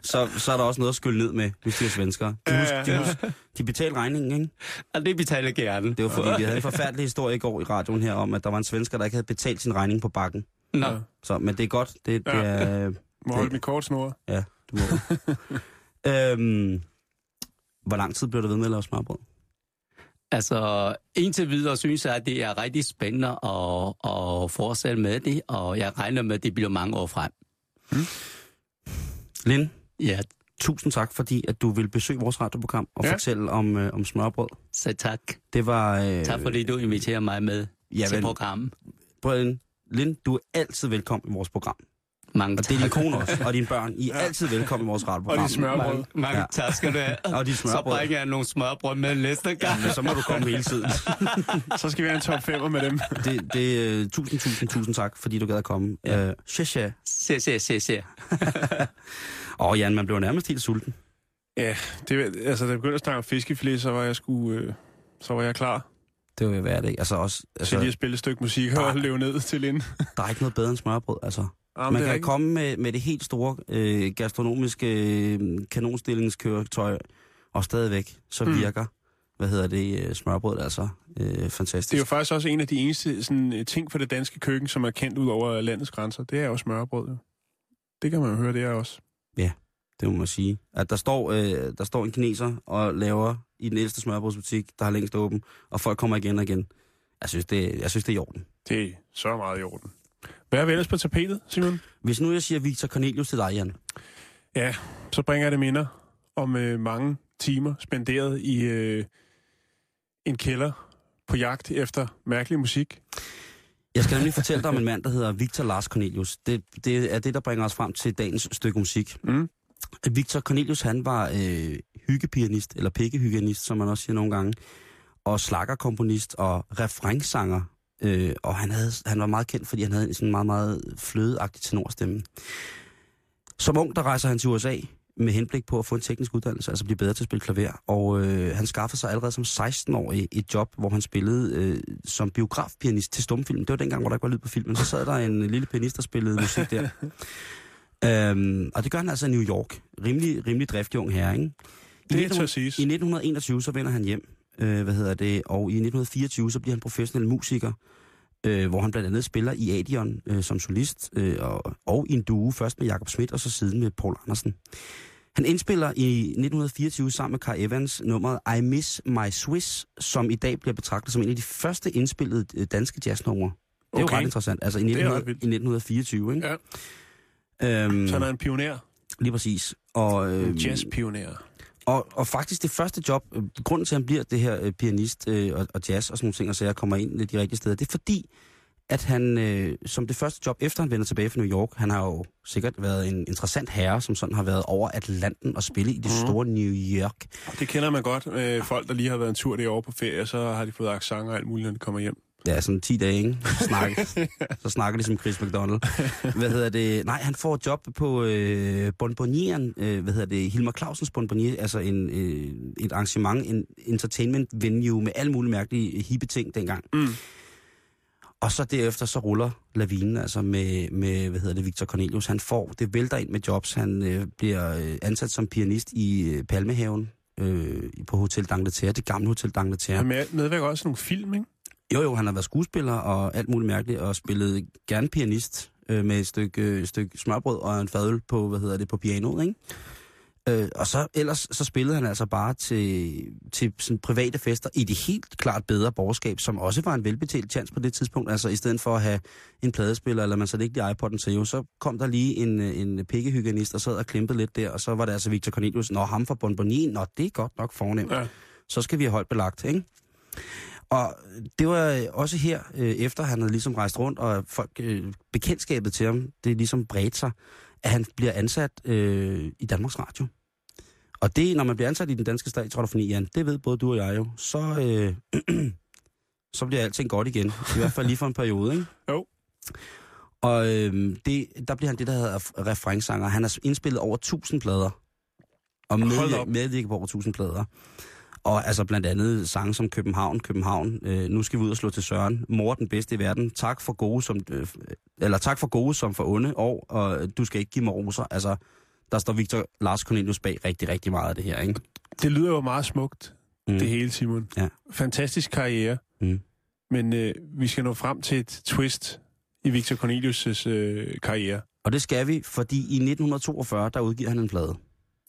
Så, så er der også noget at skylle ned med, hvis de er svenskere. De, husk, de, husk, de betaler regningen, ikke? og det betaler gerne. Det var fordi, vi havde en forfærdelig historie i går i radioen her om, at der var en svensker, der ikke havde betalt sin regning på bakken. Nå. Så, men det er godt. Det, det Ja. er... [LAUGHS] Må holde mit kort snor. Ja, du må. [LAUGHS] øhm, hvor lang tid blev du ved med at lave smørbrød? Altså, indtil videre synes jeg, at det er rigtig spændende at, at fortsætte med det, og jeg regner med, at det bliver mange år frem. Lind, Ja, tusind tak, fordi at du vil besøge vores radioprogram og Ja. fortælle om, øh, om smørbrød. så tak. Det var... Øh, Tak fordi du inviterer mig med ja, til vel, programmet. Lind, du er altid velkommen i vores program. Mange Og det er din kone også, [LAUGHS] og dine børn. I er altid velkommen i vores Og radioprogram. de smørbrød. Mange, mange Ja. tak skal du have. [LAUGHS] Og de Så smørbrød. bringer jeg nogle smørbrød med næste gang. Men så må du komme hele tiden. [LAUGHS] Så skal vi have en top 5 med dem. Det, det, uh, tusind, tusind, tusind tak, fordi du gad at komme. Ja. Uh, tja, tja. Se, se, se, se. Åh, Jan, man blev nærmest helt sulten. Ja, det, altså, da jeg begyndte at snakke om fiskefilet, så var jeg sgu, øh, så var jeg klar Det var jo hverdag. Altså også, altså, til lige at spille et stykke musik og løbe ned til ind. der er ikke noget bedre end smørbrød, altså. Jamen, Man kan rigtigt. komme med, med det helt store øh, gastronomiske øh, kanonstillingskøretøj, og stadigvæk så Mm. virker, hvad hedder det, øh, smørbrød altså øh, fantastisk. Det er jo faktisk også en af de eneste sådan, øh, ting for det danske køkken, som er kendt ud over landets grænser. Det er jo smørbrød. Jo. Det kan man jo høre, det er også. Det må man sige. At der står, øh, der står en kineser og laver i den ældste smørbrødsbutik, der har længst åben, og folk kommer igen og igen. Jeg synes, det, jeg synes, det er i orden. Det er så meget i orden. Hvad er vi ellers på tapetet, Simon? Hvis nu jeg siger Victor Cornelius til dig, Jan. Ja, så bringer jeg det minder om øh, mange timer spenderet i øh, en kælder på jagt efter mærkelig musik. Jeg skal nemlig fortælle dig om en mand, der hedder Victor Lars Cornelius. Det, det er det, der bringer os frem til dagens stykke musik. Mm. Victor Cornelius, han var øh, hyggepianist, eller pikkehyggenist, som man også siger nogle gange, og slakkerkomponist og refrengsanger. Øh, og han, havde, han var meget kendt, fordi han havde en sådan meget, meget flødeagtig tenorstemme. Som ung, der rejser han til USA med henblik på at få en teknisk uddannelse, altså blive bedre til at spille klaver. Og øh, han skaffede sig allerede som 16-årig et job, hvor han spillede øh, som biografpianist til stumfilm. Det var dengang, hvor der ikke var lyd på filmen. Så sad der en lille pianist, der spillede musik der. [LAUGHS] øhm, og det gør han altså i New York. Rimelig, rimelig driftig ung herre, ikke? I Det er 1900 til at siges. I 1921 så vender han hjem, øh, hvad hedder det, og i 1924 så bliver han professionel musiker, øh, hvor han blandt andet spiller i Adion øh, som solist, øh, og, og i en duo, først med Jakob Schmidt og så siden med Paul Andersen. Han indspiller i 1924 sammen med Carl Evans nummeret I Miss My Swiss, som i dag bliver betragtet som en af de første indspillede øh, danske jazznumre. Det er Okay. jo ret interessant. Altså i, Det er 1900, ret vildt. i 1924, ikke? Ja. Øhm, Så han er en pioner. lige præcis. Og, En øhm, jazzpioner. og, og faktisk det første job, øh, grunden til, at han bliver det her øh, pianist øh, og, og jazz og sådan nogle ting, og så jeg kommer ind de rigtige steder, det er fordi, at han øh, som det første job, efter han vender tilbage fra New York, han har jo sikkert været en interessant herre, som sådan har været over Atlanten og spille i det Mhm. store New York. Det kender man godt. Øh, folk, der lige har været en tur derovre på ferie, så har de fået accent og alt muligt, når de kommer hjem. Ja, sådan 10 dage, ikke? Så snakker, [LAUGHS] så snakker de som Chris McDonald. Hvad hedder det? Nej, han får et job på øh, Bonbonieren, øh, hvad hedder det? Hilmar Clausens Bonbonier, altså en, øh, et arrangement, en entertainment venue med alle mulige mærkelige hippe ting dengang. Mm. Og så derefter så ruller lavinen altså med, med hvad hedder det, Victor Cornelius. Han får, det vælter ind med jobs. Han øh, bliver øh, ansat som pianist i øh, Palmehaven øh, på Hotel d'Angleterre, det gamle Hotel d'Angleterre. Han med, medvirker også nogle film, ikke? Jo, jo, han har været skuespiller og alt muligt mærkeligt, og spillet gerne pianist øh, med et stykke, øh, stykke smørbrød og en fadøl på, hvad hedder det, på pianoet, ikke? Øh, og så ellers så spillede han altså bare til, til sådan private fester i det helt klart bedre borgerskab, som også var en velbetalt chance på det tidspunkt. Altså i stedet for at have en pladespiller, eller man så ikke lige iPod'en til jo, så kom der lige en, en pikkehyggenist og sad og klimpede lidt der, og så var det altså Victor Cornelius, når ham fra Bonbonien, nå det er godt nok fornemt Ja. så skal vi have højt belagt, ikke? Og det var også her, øh, efter han havde ligesom rejst rundt, og folk, øh, bekendtskabet til ham, det ligesom bredte sig, at han bliver ansat øh, i Danmarks Radio. Og det, når man bliver ansat i den danske statsradiofoni, Jan, det ved både du og jeg jo, så, øh, [CLEARS THROAT] så bliver alting godt igen. I hvert fald lige for en periode, ikke? Jo. Og øh, det, der bliver han det, der hedder refrengsanger. Han har indspillet over 1000 plader. Og medvirket op. medvirket på over 1000 plader. Og altså blandt andet sange som København, København, øh, nu skal vi ud og slå til Søren, mor den bedste i verden, tak for gode som, øh, eller tak for gode som for onde år, og du skal ikke give mig roser. Altså, der står Victor Lars Cornelius bag rigtig, rigtig meget af det her, ikke? Det lyder jo meget smukt, Mm. mm. det hele, Simon. Ja. Fantastisk karriere. Mm. Men øh, vi skal nå frem til et twist i Victor Cornelius' øh, karriere. Og det skal vi, fordi i 1942, der udgiver han en plade.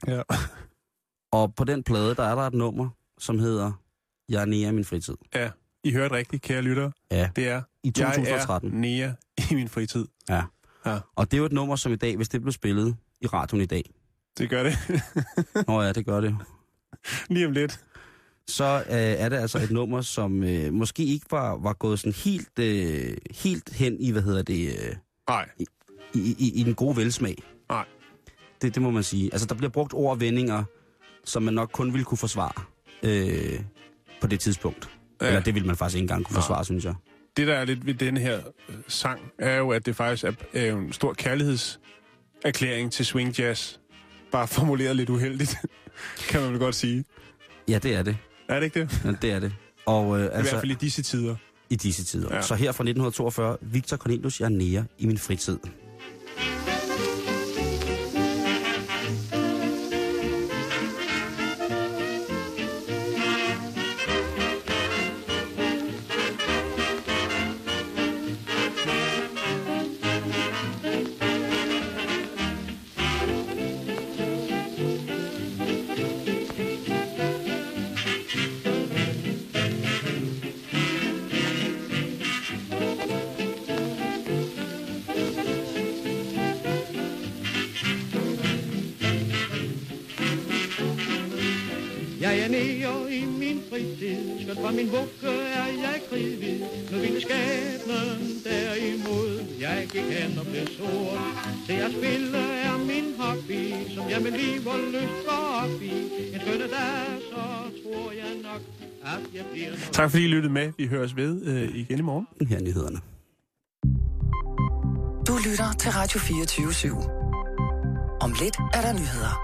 Ja. [LAUGHS] Og på den plade, der er der et nummer, som hedder Jeg er nære i min fritid. ja. I hørte rigtigt, kære lyttere. Ja. Det er, I jeg 2013. er nære i min fritid. Ja. Ja. Og det er jo et nummer, som i dag, hvis det blev spillet i radioen i dag, Det gør det. [LAUGHS] Nå ja, det gør det. Lige om lidt. Så øh, er det altså et nummer, som øh, måske ikke var, var gået sådan helt, øh, helt hen i, hvad hedder det, øh, Nej. i, i, i den gode velsmag. Nej. Det, det må man sige. Altså, der bliver brugt ord og vendinger, som man nok kun ville kunne forsvare øh, på det tidspunkt. Ja. Eller det ville man faktisk ikke engang kunne forsvare, synes jeg. Det, der er lidt ved denne her øh, sang, er jo, at det faktisk er, er en stor kærlighedserklæring til swing jazz. Bare formuleret lidt uheldigt, [LAUGHS] kan man vel godt sige. Ja, det er det. Er det ikke det? Ja, det er det. Og, øh, I hvert fald i disse tider. i disse tider. Ja. Ja. Så her fra 1942, Victor Cornelius, er nære i min fritid. Tak fordi I lyttede med. Vi høres ved øh, igen i morgen. Her er nyhederne. Du lytter til Radio 24 /7. Om lidt er der nyheder.